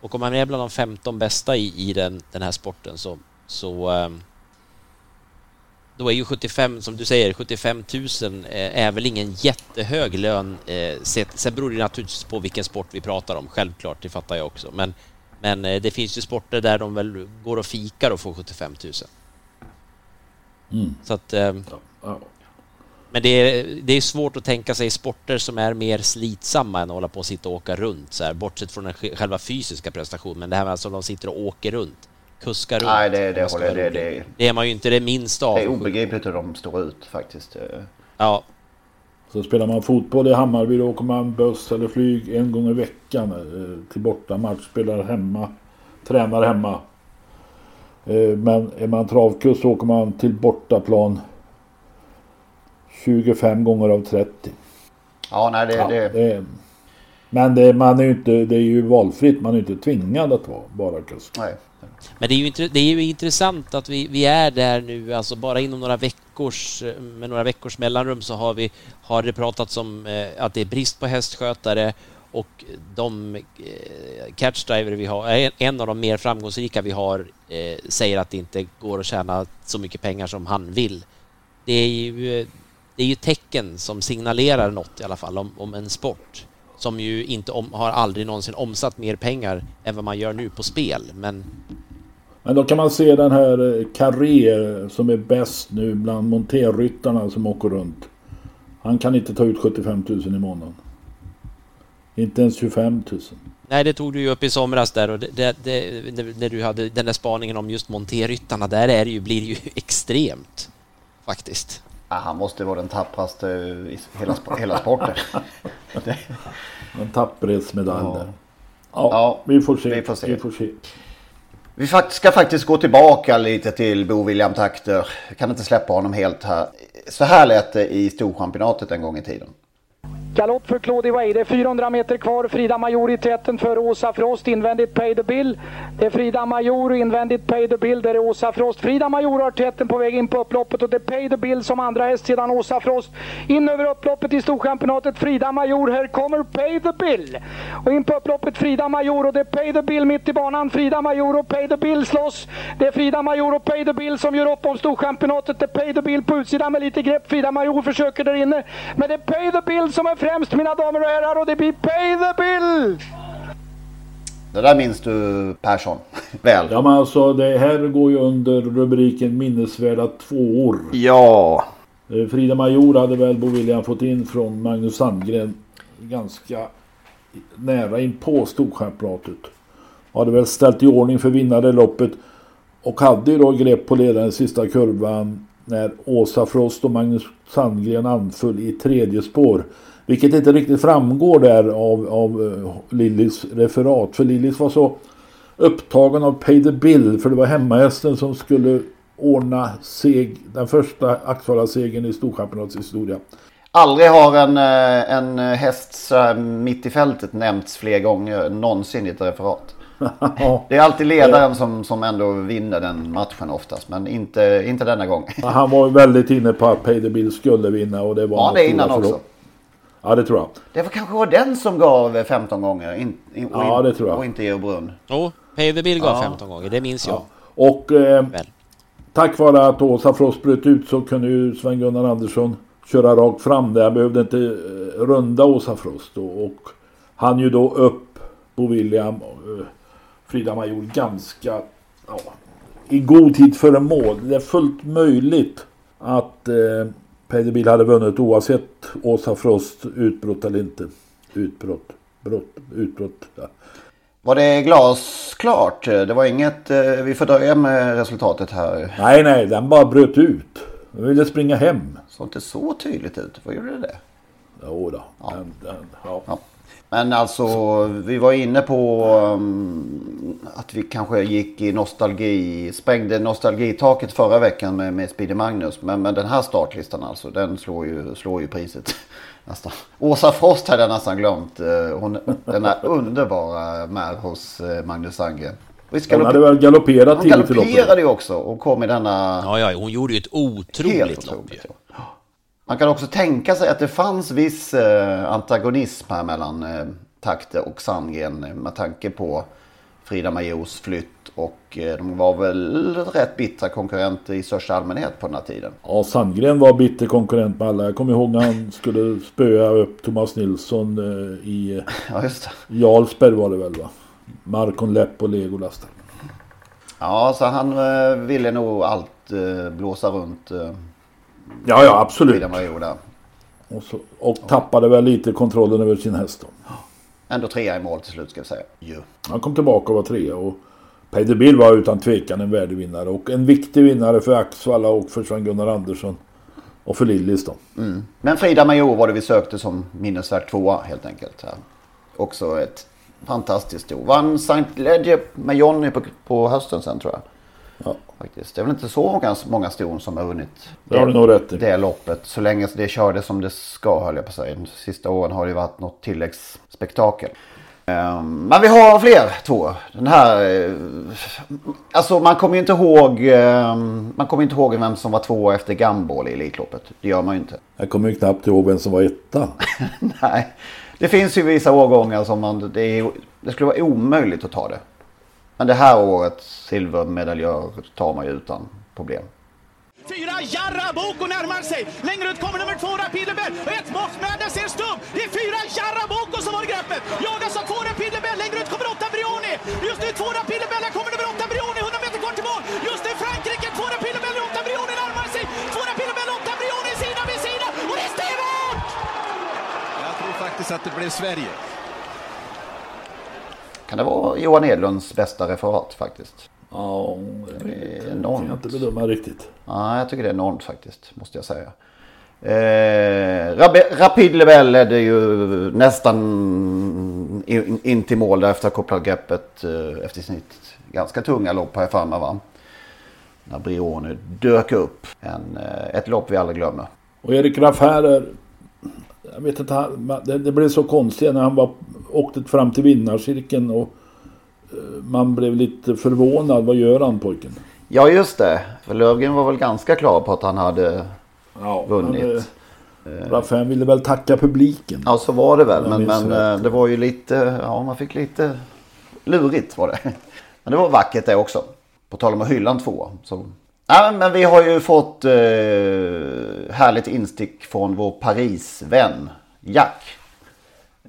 E: och om man är bland de 15 bästa i, i den, den här sporten så, så ehm, då är ju 75, som du säger, 75 000 eh, är väl ingen jättehög lön. eh, Sen beror det naturligtvis på vilken sport vi pratar om, självklart, det fattar jag också. Men, men eh, det finns ju sporter där de väl går och fikar och får 75 000.
D: Mm.
E: Så att... eh,
D: Ja.
E: Men det är, det är svårt att tänka sig sporter som är mer slitsamma än att hålla på och sitta och åka runt, så här, bortsett från den sj- själva fysiska prestationen. Men det här med alltså de sitter och åker runt, kuskar runt.
C: Nej, det, det håller Det, det,
E: Det är man ju inte det minsta av.
C: det är obegripligt hur de står ut faktiskt.
E: Ja,
D: Så spelar man fotboll i Hammarby då åker man buss eller flyg en gång i veckan eh, till bortamatch. Spelar hemma. Tränar hemma. Eh, Men är man travkusk så åker man till bortaplan 25 gånger av 30.
C: Ja, nej det...
D: Ja,
C: det
D: det är, men det, man är ju inte, det är ju valfritt. Man är inte tvingad att vara bara kusk.
C: nej.
E: Men det är ju, det är ju intressant att vi, vi är där nu, alltså bara inom några veckors, eh, med några veckors mellanrum så har vi, har det pratats om eh, att det är brist på hästskötare och de eh, catchdriver vi har, en, en av de mer framgångsrika vi har eh, säger att det inte går att tjäna så mycket pengar som han vill. Det är ju, eh, det är ju tecken som signalerar något i alla fall om, om en sport som ju inte om, har aldrig någonsin omsatt mer pengar än vad man gör nu på spel. Men
D: Men då kan man se den här eh, Carré eh, som är bäst nu bland monterryttarna som åker runt. Han kan inte ta ut 75 000 i månaden. Inte ens 25 000.
E: Nej, det tog du ju upp i somras där och det, det, det, när du hade den där spaningen om just monterryttarna. Där är det ju, blir det ju extremt faktiskt.
C: Ja, han måste vara den tappraste i hela, hela sporten.
D: En tapperhetsmedalj
C: Ja.
D: där. Ja,
C: Ja,
D: vi får se.
C: vi får se.
D: Vi får se.
C: Vi ska faktiskt gå tillbaka lite till Bo William Takter. Jag kan inte släppa honom helt här. Så här lät det i Storchampionatet en gång i tiden.
H: Galopp för Claudia Way. Det är 400 meter kvar. Frida Major i täten för Åsa Frost. Invändigt Pay the Bill. Det är Frida Major invändigt Pay the Bill. Där är Åsa Frost. Frida Major har täten på väg in på upploppet och det är Pay the Bill som andra häst sedan Åsa Frost. In över upploppet i Storchampionatet. Frida Major. Här kommer Pay the Bill. Och in på upploppet Frida Major och det är Pay the Bill mitt i banan. Frida Major och Pay the Bill slåss. Det är Frida Major och Pay the Bill som gör upp om Storchampionatet. Det är Pay the Bill på utsidan med lite grepp. Frida Major försöker där inne. Men det är Pay the Bill som är främst mina damer och herrar och det blir Pay the Bill!
C: Det där minns du Persson väl?
D: Ja men alltså det här går ju under rubriken minnesvärda tvåor.
C: Ja.
D: Eh, Frida Major hade väl Bo William fått in från Magnus Sandgren ganska nära in på Storchampionatet. Hade väl ställt i ordning för vinnare loppet och hade ju då grepp på ledaren i sista kurvan när Åsa Frost och Magnus Sandgren anföll i tredje spår. Vilket inte riktigt framgår där av, av eh, Lillis referat. För Lillis var så upptagen av Pay the Bill. För det var hemmahästen som skulle ordna seg, den första Axevalla-segern i Storchampionatets historia.
C: Aldrig har en, eh, en häst mitt i fältet nämnts fler gånger någonsin i ett referat. Det är alltid ledaren som, som ändå vinner den matchen oftast. Men inte, inte denna gång.
D: Han var väldigt inne på att Pay the Bill skulle vinna och det var
C: Ja, det innan också.
D: Ja, det tror jag.
C: Det var kanske var den som gav 15 gånger. In, in, och,
D: Ja,
C: in-
D: det tror jag.
C: Och inte Georg Brunn.
E: Jo, the Bill gav
D: Ja.
E: 15 gånger, det minns jag.
D: Och eh, tack vare att Åsa Frost bröt ut så kunde ju Sven-Gunnar Andersson köra rakt fram där. Han behövde inte eh, runda Åsa Frost. Och, och han ju då upp Bo William och eh, Frida Major ganska ja, i god tid före mål. Det är fullt möjligt att eh, Peder Bill hade vunnit oavsett Åsa Frost utbrott eller inte. Utbrott. Brott. Utbrott. Ja.
C: Var det glasklart? Det var inget... eh, Vi får dröja med resultatet här.
D: Nej, nej, den bara bröt ut. Den ville springa hem.
C: Såg inte så tydligt ut. Vad gjorde det?
D: Jo då. Den, den, ja.
C: Ja. Men alltså vi var inne på um, att vi kanske gick i nostalgi, sprängde nostalgitaket förra veckan med, med Speedy Magnus. Men, men den här startlistan alltså, den slår ju, slår ju priset. Nästan. Åsa Frost hade jag nästan glömt. Eh, Hon, den är underbara med hos eh, Magnus Sandgren. Visst,
D: Hon hade väl galopperat
C: Hon
D: tidigt i loppet.
C: galopperade ju också och kom i denna...
E: Ja, ja, hon gjorde ju ett otroligt
C: Helt
E: lopp.
C: otroligt, ja. Man kan också tänka sig att det fanns viss eh, antagonism här mellan eh, Takte och Sandgren eh, med tanke på Frida Majors flytt och de var väl rätt bittra konkurrenter i största allmänhet på den här tiden.
D: Ja, Sandgren var bitter konkurrent med alla. Jag kommer ihåg när han skulle spöa upp Thomas Nilsson i
C: Ja, just det.
D: Jarlsberg var det väl va? Markon Lepp och Legolas.
C: Ja, så han ville nog allt blåsa runt
D: Ja, ja, absolut.
C: Major där.
D: Och, så, och tappade väl lite kontrollen över sin häst då.
C: Ändå trea i mål till slut ska vi säga. Jo.
D: Han kom tillbaka och var trea och Peder Bill var utan tvekan en värdevinnare och en viktig vinnare för Axvalla och för Sven-Gunnar Andersson. Och för Lillis då.
C: Mm. Men Frida Major var det vi sökte som minnesvärd tvåa helt enkelt. Här. Också ett fantastiskt sto. Vann St. Ledger med Jonny på, på hösten sen tror jag.
D: Ja.
C: Faktiskt. Det är väl inte så många, många ston som har vunnit
D: Det har du nog rätt i.
C: det loppet. Så länge det körde som det ska höll jag på att säga. De sista åren har det varit något tilläggsspektakel. Ehm, men vi har fler två. Den här... eh, Alltså man kommer ju inte ihåg... ehm, Man kommer inte ihåg vem som var två efter Gambol i Elitloppet. Det gör man ju inte.
D: Jag kommer ju knappt ihåg vem som var etta.
C: Nej. Det finns ju vissa årgångar som man... Det, är, det skulle vara omöjligt att ta det. Men det här årets silvermedaljör tar man ju utan problem.
I: Fyra Jarra Boko närmar sig. Längre ut kommer nummer två Rapidebell. Ett Madness ser stubb. Det är fyra Jarra Boko som har greppet. Jagas av två Rapidebell. Längre ut kommer åtta Brioni. Just nu två Rapidebell. Här kommer nummer åtta Brioni. 100 meter kvar till mål. Just nu Frankrike. Två Rapidebell. Åtta Brioni närmar sig. Två Rapidebell. Åtta Brioni sida vid sida. Och det är stenhårt!
J: Jag tror faktiskt att det blev Sverige.
C: Kan det vara Johan Edlunds bästa referat faktiskt?
D: Ja,
C: det är
D: kan jag inte bedöma riktigt.
C: Ja, jag tycker det är enormt faktiskt, måste jag säga. Eh, Rapid Level ledde ju nästan in, in till mål där efter att ha kopplat greppet eh, efter sitt ganska tunga lopp för mig va? När Brioni dök upp. En, eh, ett lopp vi aldrig glömmer.
D: Och Erik Raffer är... Jag vet inte, han, det, det blev så konstigt när han var, åkte fram till vinnarcirkeln och eh, man blev lite förvånad. Vad gör han pojken?
C: Ja just det, för Lövgren var väl ganska klar på att han hade
D: Ja,
C: vunnit.
D: eh, Raffer ville väl tacka publiken.
C: Ja så var det väl. Men, men eh, det var ju lite, ja man fick lite lurigt var det. Men det var vackert det också. På tal om att hylla en tvåa. Så. Ja, men vi har ju fått eh, härligt instick från vår Paris-vän Jack.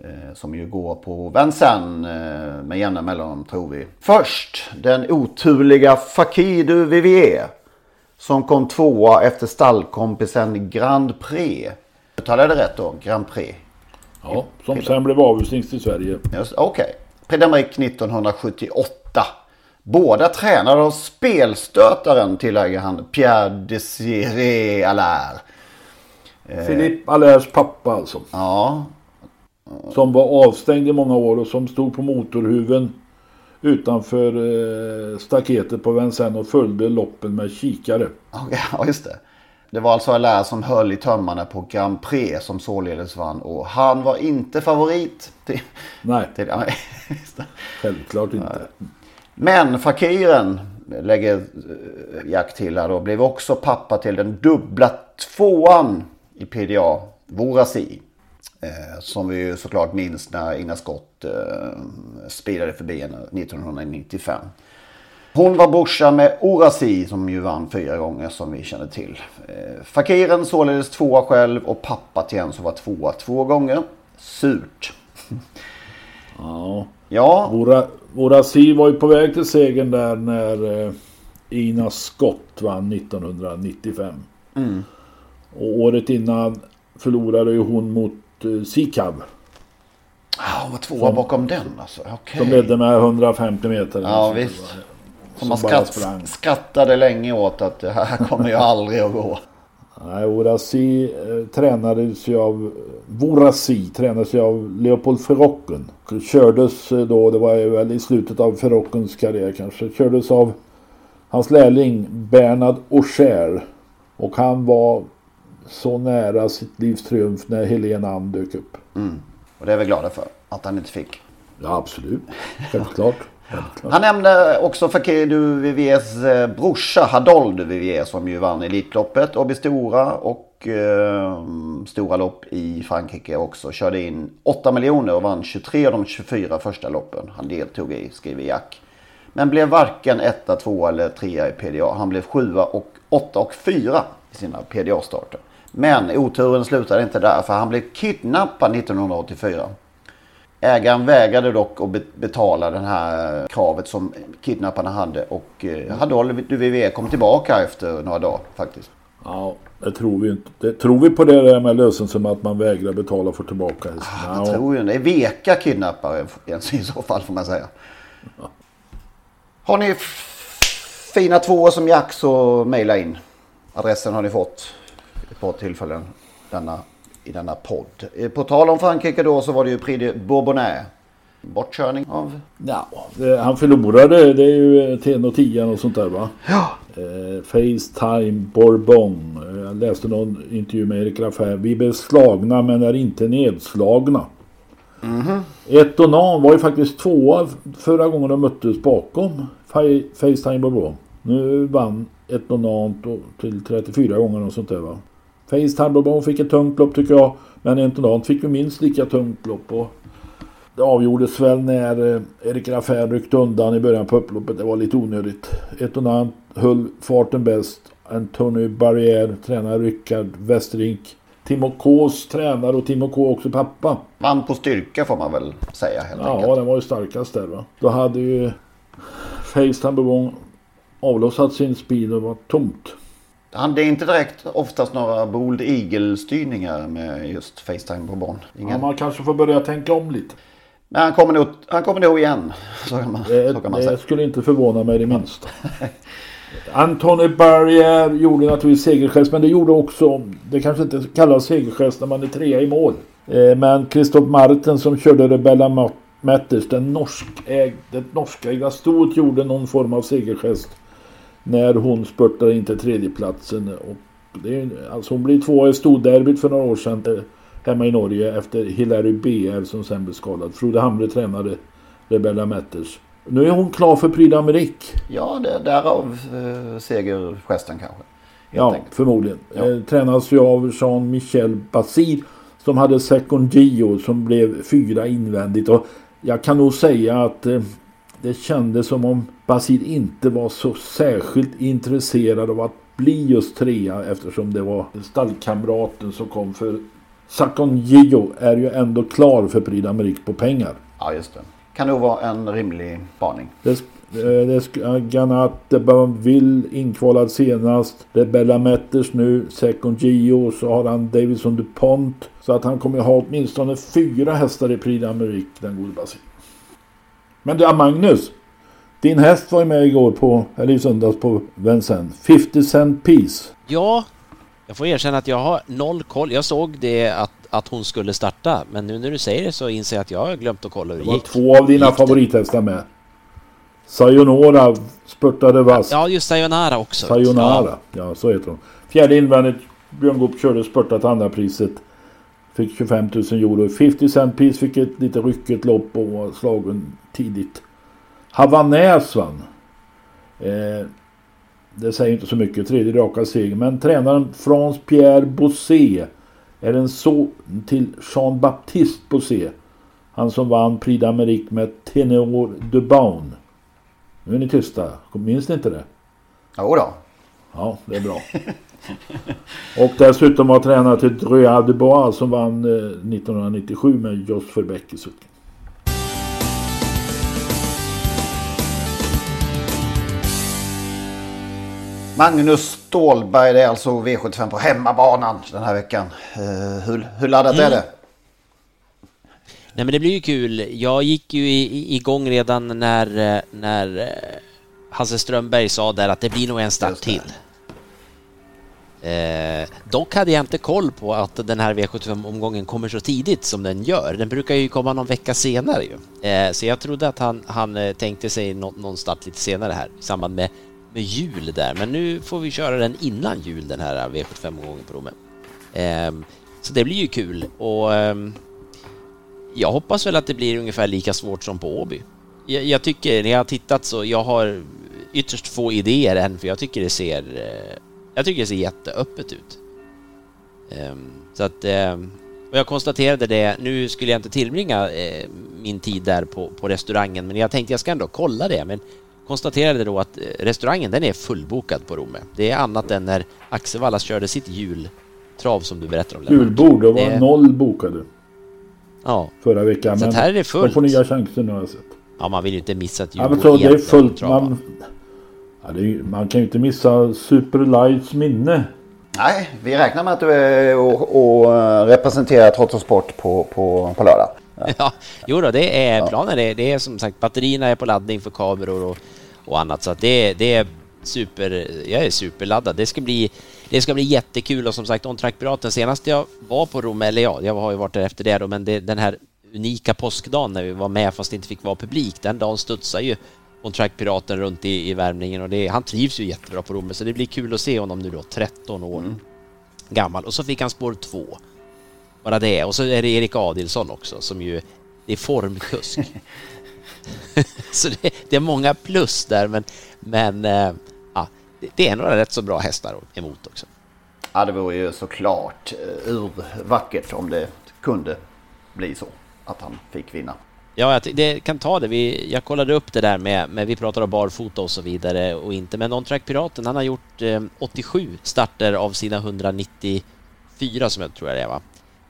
C: Eh, som ju går på Vincennes eh, med jämna mellanrum tror vi. Först den oturliga Fakidu Vivier. Som kom tvåa efter stallkompisen Grand Prix. Uttalade jag det rätt då? Grand Prix.
D: Ja, som sen blev avvisnings till Sverige.
C: Okej. Okay. Prix 1978. Båda tränade av spelstötaren tillägger han. Pierre Desiré Allaire. Eh,
D: Philippe Allaires pappa alltså.
C: Ja.
D: Som var avstängd i många år och som stod på motorhuven utanför eh, staketet på Vincennes och följde loppen med kikare.
C: Ja, just det. Det var alltså Allaire som höll i tömmarna på Grand Prix som således vann. Och han var inte favorit. Till,
D: Nej,
C: till,
D: självklart inte.
C: Men Fakiren lägger eh, Jack till här då. Blev också pappa till den dubbla tvåan i PDA. Vorasi. Eh, som vi ju såklart minns när Ina Scott eh, speedade förbi henne 1995. Hon var brorsa med Orasi som ju vann fyra gånger som vi känner till. Eh, Fakiren således tvåa själv och pappa till en som var tvåa två gånger. Surt.
D: Ja.
C: Ja.
D: Våra, våra Si var ju på väg till segern där när eh, Ina Scott vann 1995.
C: Mm.
D: Och året innan förlorade ju hon mot eh, Sikav.
C: Ah, hon var tvåa
D: Som-
C: bakom den alltså. Okej.
D: Som ledde med 150 meter.
C: Ja visst. Som man
D: sprang.
C: skrattade länge åt att det här kommer ju aldrig att gå.
D: Nej, Vorasi eh, tränades ju av... Vorasi tränades ju av Leopold Ferrocken. Kördes eh, då, det var ju väl i slutet av Ferrockens karriär kanske. Kördes av hans lärling Bernard Aucher. Och han var så nära sitt livs triumf när Helena Ann dök upp.
C: Mm. Och det är vi glada för att han inte fick.
D: Ja, absolut. Självklart.
C: Han nämnde också Fakir Duviviers eh, brorsa Hadold Duvivier som ju vann Elitloppet, Åby Stora och eh, Stora lopp i Frankrike också. Körde in 8 miljoner och vann 23 av de 24 första loppen han deltog i, skriver Jack. Men blev varken etta, två eller trea i PDA. Han blev sjua och åtta och fyra i sina PDA-starter. Men oturen slutade inte där för han blev kidnappad 1984. Ägaren vägrade dock att betala det här kravet som kidnapparna hade och eh, Hadol Duvivier kom tillbaka efter några dagar faktiskt.
D: Ja, det tror vi inte. Det, tror vi på det där med lösensen att man vägrar betala och får tillbaka?
C: Ah, jag tror ju det. är veka kidnappare i så fall får man säga. Ja. Har ni fina tvåor som Jack så mejla in. Adressen har ni fått ett par tillfällen denna i denna podd. Eh, på tal om Frankrike då så var det ju Prix de Bourbonnais. Bortkörning av?
D: Ja, han förlorade. Det är ju TN och 10 och sånt där va?
C: Ja.
D: Eh, Facetime Bourbon. Eh, jag läste någon intervju med Erik Raffär. Vi blev slagna men är inte nedslagna.
C: Mm -hmm.
D: Etonan var ju faktiskt tvåa förra gången de möttes bakom Facetime Bourbon. Nu vann Etonan till 34 gånger och sånt där va. Facetime Bourbon fick ett tungt lopp tycker jag. Men Entonant fick vi minst lika tungt lopp. Och det avgjordes väl när eh, Erik Raffär ryckte undan i början på upploppet. Det var lite onödigt. Etonant höll farten bäst. Antonio Barrière, tränare Rickard Westerink. Timo Ks tränare och Timo K också pappa.
C: Vann på styrka får man väl säga helt
D: ja,
C: enkelt.
D: Ja, den var ju starkast där va. Då hade ju Facetime Bourbon avlossat sin speed och var tomt.
C: Det är inte direkt oftast några Bold Eagle-styrningar med just Facetime på barn.
D: Ingen... Ja, man kanske får börja tänka om lite.
C: Men han kommer nog, han kommer nog igen. Så kan man,
D: det,
C: så kan man
D: det
C: säga.
D: skulle inte förvåna mig det minsta. Anthony Barrier gjorde naturligtvis segergest men det gjorde också, det kanske inte kallas segergest när man är trea i mål. Eh, men Christoph Marten som körde Rebella Matters, den norskägda, det norskägda stort gjorde någon form av segergest när hon spurtade in till tredjeplatsen. Och det är, alltså hon blev tvåa i storderbyt för några år sedan hemma i Norge efter Hilary BR som sen blev skadad. Frode Hamre tränade Rebella Matters. Nu är hon klar för Prix d'Amérique.
C: Ja, det, därav eh, segergesten kanske.
D: Ja, enkelt. förmodligen. Ja. Eh, tränas ju av Jean-Michel Basir som hade Second Gio som blev fyra invändigt. Och jag kan nog säga att eh, det kändes som om Basil inte var så särskilt intresserad av att bli just trea eftersom det var stallkamraten som kom för Sakon Gio är ju ändå klar för Prix d'Amérique på pengar.
C: Ja just det. Kan nog vara en rimlig spaning.
D: Det, eh, det Ganat de Banville inkvalad senast. Det är Bella Metters nu. Second Gio. Så har han Davidson DuPont. Så att han kommer ha åtminstone fyra hästar i Prix d'Amérique den gode Basil. Men du Magnus. Din häst var ju med igår på, eller i söndags på Vincennes. 50 cent piece.
E: Ja, jag får erkänna att jag har noll koll. Jag såg det att, att hon skulle starta, men nu när du säger det så inser jag att jag har glömt att kolla hur det gick.
D: Det var två av dina favorithästar med. Sayonara spurtade vass.
E: Ja, just Sayonara också.
D: Sayonara, ja, ja så heter hon. Fjärde invändigt. Björn Goop körde spurtat andra priset. Fick 25 000 euro. 50 cent piece fick ett lite ryckigt lopp och var slagen tidigt. Havanäs vann. Eh, det säger inte så mycket. Tredje raka seger. Men tränaren Frans Pierre Bossé är en son till Jean-Baptiste Bossé. Han som vann Prix d'Amérique med Tenor de Baun. Nu är ni tysta. Minns ni inte det?
C: Jo då.
D: Ja, det är bra. Och dessutom var tränare till Droya de Bois som vann 1997 eh, med Jos Verbeck i sulken.
C: Magnus Stålberg, det är alltså V75 på hemmabanan den här veckan. Uh, hur, hur laddat mm. är det?
E: Nej men det blir ju kul. Jag gick ju igång redan när, när Hasse Strömberg sa där att det blir nog en start till. Eh, dock hade jag inte koll på att den här V75-omgången kommer så tidigt som den gör. Den brukar ju komma någon vecka senare ju. Eh, så jag trodde att han, han eh, tänkte sig nå, någon start lite senare här i samband med, med jul där. Men nu får vi köra den innan jul den här V75-omgången på Romme. Eh, så det blir ju kul och ehm, jag hoppas väl att det blir ungefär lika svårt som på Åby. Jag, jag tycker, när jag har tittat så, jag har ytterst få idéer än för jag tycker det ser eh, jag tycker det ser jätteöppet ut. Um, så att, um, och jag konstaterade det, nu skulle jag inte tillbringa uh, min tid där på, på restaurangen, men jag tänkte jag ska ändå kolla det. Men konstaterade då att uh, restaurangen den är fullbokad på Romme. Det är annat än när Axevallas körde sitt jultrav som du berättade om.
D: Julbord, det var det... noll bokade.
E: Ja.
D: Förra veckan.
E: Så
D: men
E: här är det fullt.
D: De får nya chanser nu har jag sett.
E: Ja, man vill ju inte missa ett julbord.
D: Ja, men så det är fullt. Man, Ja, är, man kan ju inte missa Superlights minne.
C: Nej, vi räknar med att du är och, och representerar Trots och Sport på, på, på lördag.
E: Ja. ja, jo då, det är planen. Det, det är som sagt batterierna är på laddning för kameror och, och annat så att det, det är super. Jag är superladdad. Det ska bli. Det ska bli jättekul och som sagt On-Track Piraten senast jag var på Rom, eller ja, jag har ju varit där efter det då, men det, den här unika påskdagen när vi var med fast inte fick vara publik. Den dagen studsar ju on-track-piraten runt i, i värmningen och det, han trivs ju jättebra på Romme så det blir kul att se honom nu då, 13 år mm. gammal. Och så fick han spår 2. Bara det. Och så är det Erik Adilsson också som ju, det är formkusk. så det, det, är många plus där men, men äh, ja, det är några rätt så bra hästar emot också.
C: Ja, det vore ju såklart uh, urvackert om det kunde bli så att han fick vinna.
E: Ja, det kan ta det. Vi, jag kollade upp det där med, med vi pratar om barfota och så vidare och inte. Men On-Track Piraten, han har gjort eh, 87 starter av sina 194 som jag tror det är va?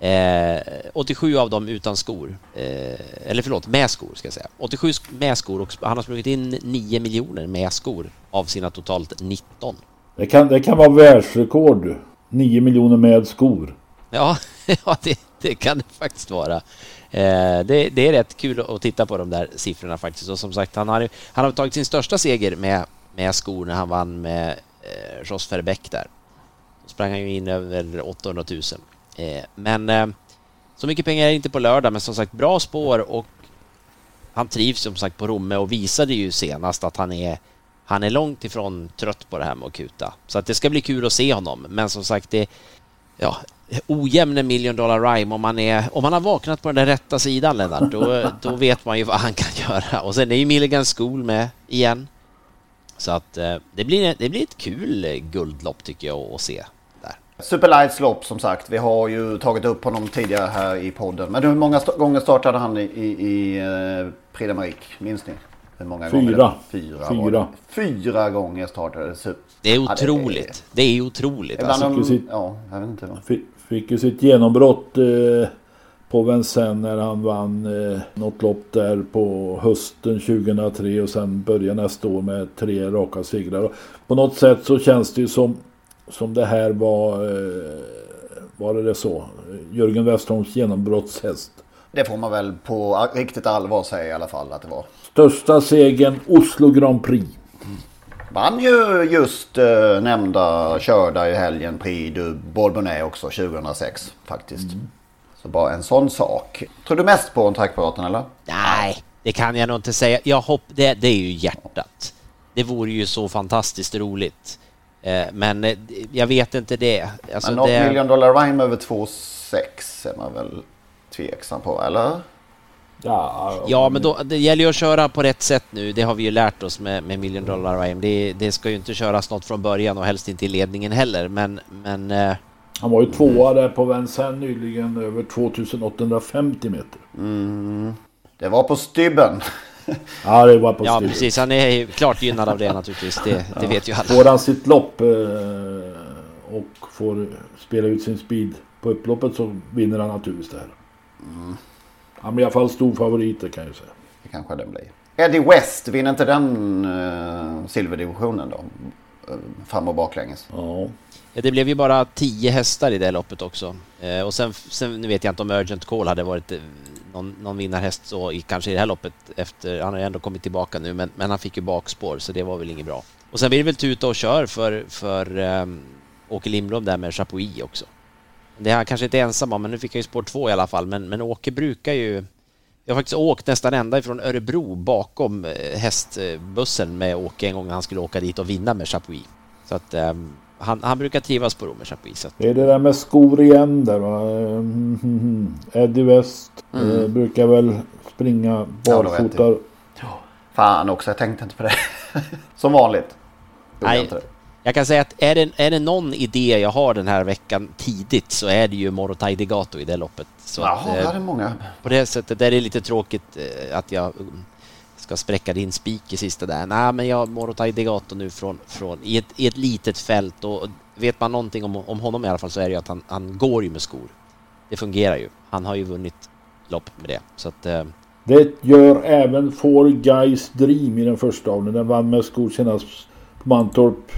E: Eh, 87 av dem utan skor. Eh, eller förlåt, med skor ska jag säga. 87 med skor och han har sprungit in 9 miljoner med skor av sina totalt 19.
D: Det kan, det kan vara världsrekord. 9 miljoner med skor.
E: Ja, ja det, det kan det faktiskt vara. Eh, det, det, är rätt kul att titta på de där siffrorna faktiskt. Och som sagt, han har, han har tagit sin största seger med, med skor när han vann med eh, Ross Verbeck där. Då sprang han ju in över 800 000. Eh, men eh, så mycket pengar är det inte på lördag, men som sagt bra spår och han trivs som sagt på Romme och visade ju senast att han är han är långt ifrån trött på det här med att kuta. Så att det ska bli kul att se honom. Men som sagt, det, ja, ojämn million dollar rhyme om man, är, om man har vaknat på den där rätta sidan Lennart, då, då vet man ju vad han kan göra. Och sen är ju Milligan School med igen. Så att eh, det blir, det blir ett kul guldlopp tycker jag att se. Där.
C: Superlights lopp som sagt. Vi har ju tagit upp honom tidigare här i podden. Men hur många gånger startade han i, i, i uh, Prix d'Amérique? Minns ni? Hur många
D: Fyra.
C: Gånger
D: Fyra.
C: Fyra. Fyra gånger startade.
E: Det är otroligt. det, är... det är otroligt.
C: Alltså. De, ja, jag vet inte. Vad.
D: Fick ju sitt genombrott eh, på Vincennes när han vann eh, något lopp där på hösten 2003 och sen började nästa år med tre raka segrar. På något sätt så känns det ju som, som det här var, eh, var det så, Jörgen Westholms genombrottshäst.
C: Det får man väl på riktigt allvar säga i alla fall att det var.
D: Största segern Oslo Grand Prix.
C: Vann ju just eh, nämnda körda i helgen Prix du Bourbonnais också 2006 faktiskt. Mm. Så bara en sån sak. Tror du mest på en eller?
E: Nej, det kan jag nog inte säga. Jag hopp, det, det är ju hjärtat. Det vore ju så fantastiskt roligt. Eh, men eh, jag vet inte det.
C: Alltså men något det... million dollar rhyme över 2,6 är man väl tveksam på, eller?
E: Ja, ja, men då, det gäller ju att köra på rätt sätt nu. Det har vi ju lärt oss med, med Million Dollar Rhyme. Det, det ska ju inte köras något från början och helst inte i ledningen heller. Men... men eh...
D: Han var ju tvåa där på Vincennes nyligen över 2850 meter.
C: Mm. Det var på stybben.
D: ja, det var på
E: Ja, precis. Han är klart gynnad av det naturligtvis. Det, det ja. vet ju alla.
D: Får han sitt lopp eh, och får spela ut sin speed på upploppet så vinner han naturligtvis det här. Mm. Han blir i alla fall stor favorit det kan jag säga.
C: Det kanske den blir. Eddie West, vinner inte den uh, silverdivisionen då? Uh, fram och baklänges.
E: Ja. ja. Det blev ju bara tio hästar i det loppet också. Uh, och sen, sen, nu vet jag inte om Urgent Call hade varit någon, någon vinnarhäst så i, kanske i det här loppet efter, han har ju ändå kommit tillbaka nu men, men han fick ju bakspår så det var väl inget bra. Och sen blir det väl tuta och kör för, för um, Åke Lindblom där med Chapuis också. Det är han kanske inte ensam om, men nu fick han ju spår två i alla fall. Men, men Åke brukar ju... Jag har faktiskt åkt nästan ända ifrån Örebro bakom eh, hästbussen med Åke en gång när han skulle åka dit och vinna med Chapuis. Så att um, han, han, brukar trivas på Rom med Chapuis.
D: Det är det där med skor igen där va. Mm, Eddie West mm. eh, brukar väl springa barfota.
C: Ja, Fan också, jag tänkte inte på det. Som vanligt.
E: Nej, jag kan säga att är det, är det någon idé jag har den här veckan tidigt så är det ju Morotai Degato i det loppet. Så
C: Jaha,
E: att,
C: eh, det är många.
E: På det sättet är det lite tråkigt eh, att jag ska spräcka din spik i sista där. Nej, men jag Morotai Degato nu från, från i, ett, i ett litet fält och vet man någonting om, om honom i alla fall så är det ju att han, han går ju med skor. Det fungerar ju. Han har ju vunnit lopp med det. Så att, eh,
D: det gör även Four Guys Dream i den första avdelningen. Den vann med skor senast på Mantorp.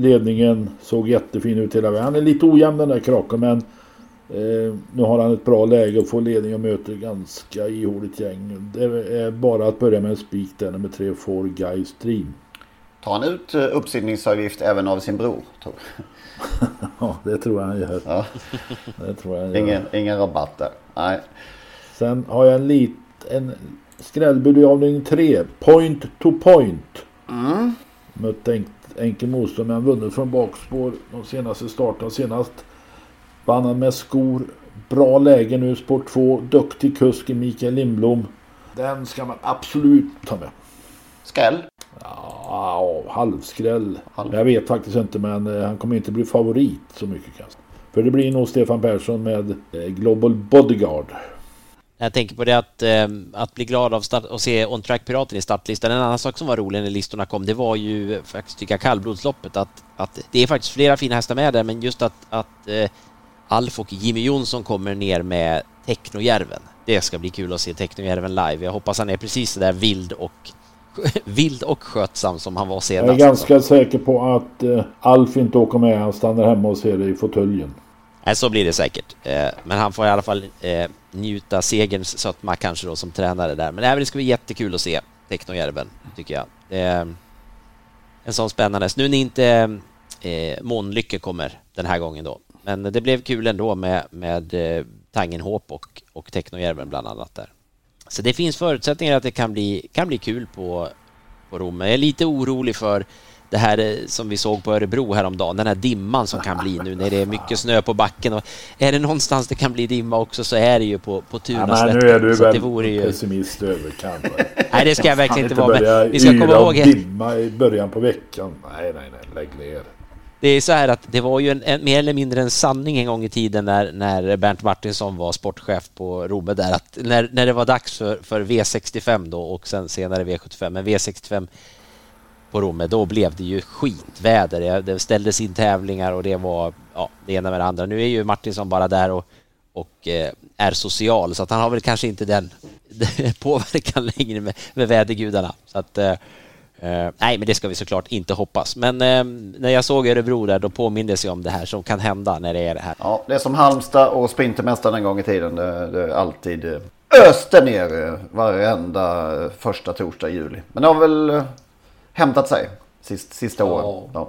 D: Ledningen såg jättefin ut hela vägen. Han är lite ojämn den där kraken men eh, nu har han ett bra läge och får ledning och möter ganska ihåligt gäng. Det är bara att börja med en spik där, nummer tre Four Guys Dream.
C: Tar han ut eh, uppsittningsavgift även av sin bror?
D: ja, det tror jag han gör. Ja.
C: Det tror jag. Ingen, ingen rabatt där. Nej.
D: Sen har jag en lit, en skrällbud i avdelning 3. Point to point.
C: Mm.
D: Mött enk, enkel motstånd men vunnit från bakspår de senaste starterna. Senast vann han med skor. Bra läge nu, sport 2. Duktig kusk i Mikael Lindblom. Den ska man absolut ta med.
C: Skräll?
D: Ja, halvskräll. Halv. Jag vet faktiskt inte men eh, han kommer inte bli favorit så mycket kanske. För det blir nog Stefan Persson med eh, Global Bodyguard.
E: Jag tänker på det att, eh, att bli glad av start och se On Track Piraten i startlistan. En annan sak som var rolig när listorna kom, det var ju faktiskt tycka kallblodsloppet. Att, att det är faktiskt flera fina hästar med där, men just att, att eh, Alf och Jimmy Jonsson kommer ner med Technojärven. Det ska bli kul att se Technojärven live. Jag hoppas han är precis så där vild och vild och skötsam som han var senast.
D: Jag är ganska säker på att eh, Alf inte åker med. Han stannar hemma och ser det i fåtöljen.
E: Nej, så blir det säkert. Eh, men han får i alla fall eh, njuta segerns sötma kanske då som tränare där. Men det ska bli jättekul att se Technojärven, tycker jag. En sån spännande Nu när inte eh, Månlycke kommer den här gången då. Men det blev kul ändå med, med Tangenhop och, och Technojärven bland annat där. Så det finns förutsättningar att det kan bli, kan bli kul på, på Rom. Jag är lite orolig för det här eh, som vi såg på Örebro häromdagen, den här dimman som kan bli nu när det är mycket snö på backen. Och är det någonstans det kan bli dimma också så är det ju på, på Tunaslätten.
D: Ja, nu är du väl det vore ju... pessimist överkant.
E: nej, det ska jag verkligen inte vara. Men vi ska komma ihåg...
D: dimma i början på veckan. Nej, nej, nej, lägg ner.
E: Det är så här att det var ju en, en, mer eller mindre en sanning en gång i tiden när, när Bernt Martinsson var sportchef på Romme där att när, när det var dags för, för V65 då och sen senare V75, men V65 på Romme, då blev det ju skitväder. Det ställdes in tävlingar och det var ja, det ena med det andra. Nu är ju Martinsson bara där och, och eh, är social så att han har väl kanske inte den, påverkan längre med, med vädergudarna. Så att, eh, eh, nej, men det ska vi såklart inte hoppas. Men eh, när jag såg Örebro där, då påmindes jag om det här som kan hända när det är det här.
C: Ja, det är som Halmstad och Sprintermästaren en gång i tiden. Det, det är alltid eh, öste ner eh, varenda första torsdag i juli. Men det har väl hämtat sig sist, sista ja. åren. Ja.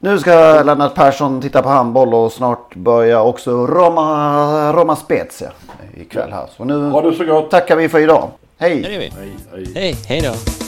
C: Nu ska Lennart Persson titta på handboll och snart börja också Roma, Roma Spezia ikväll här. Så nu
D: ha det så gott.
C: tackar vi för idag. Hej!
E: Hej, hej. hej, hej då!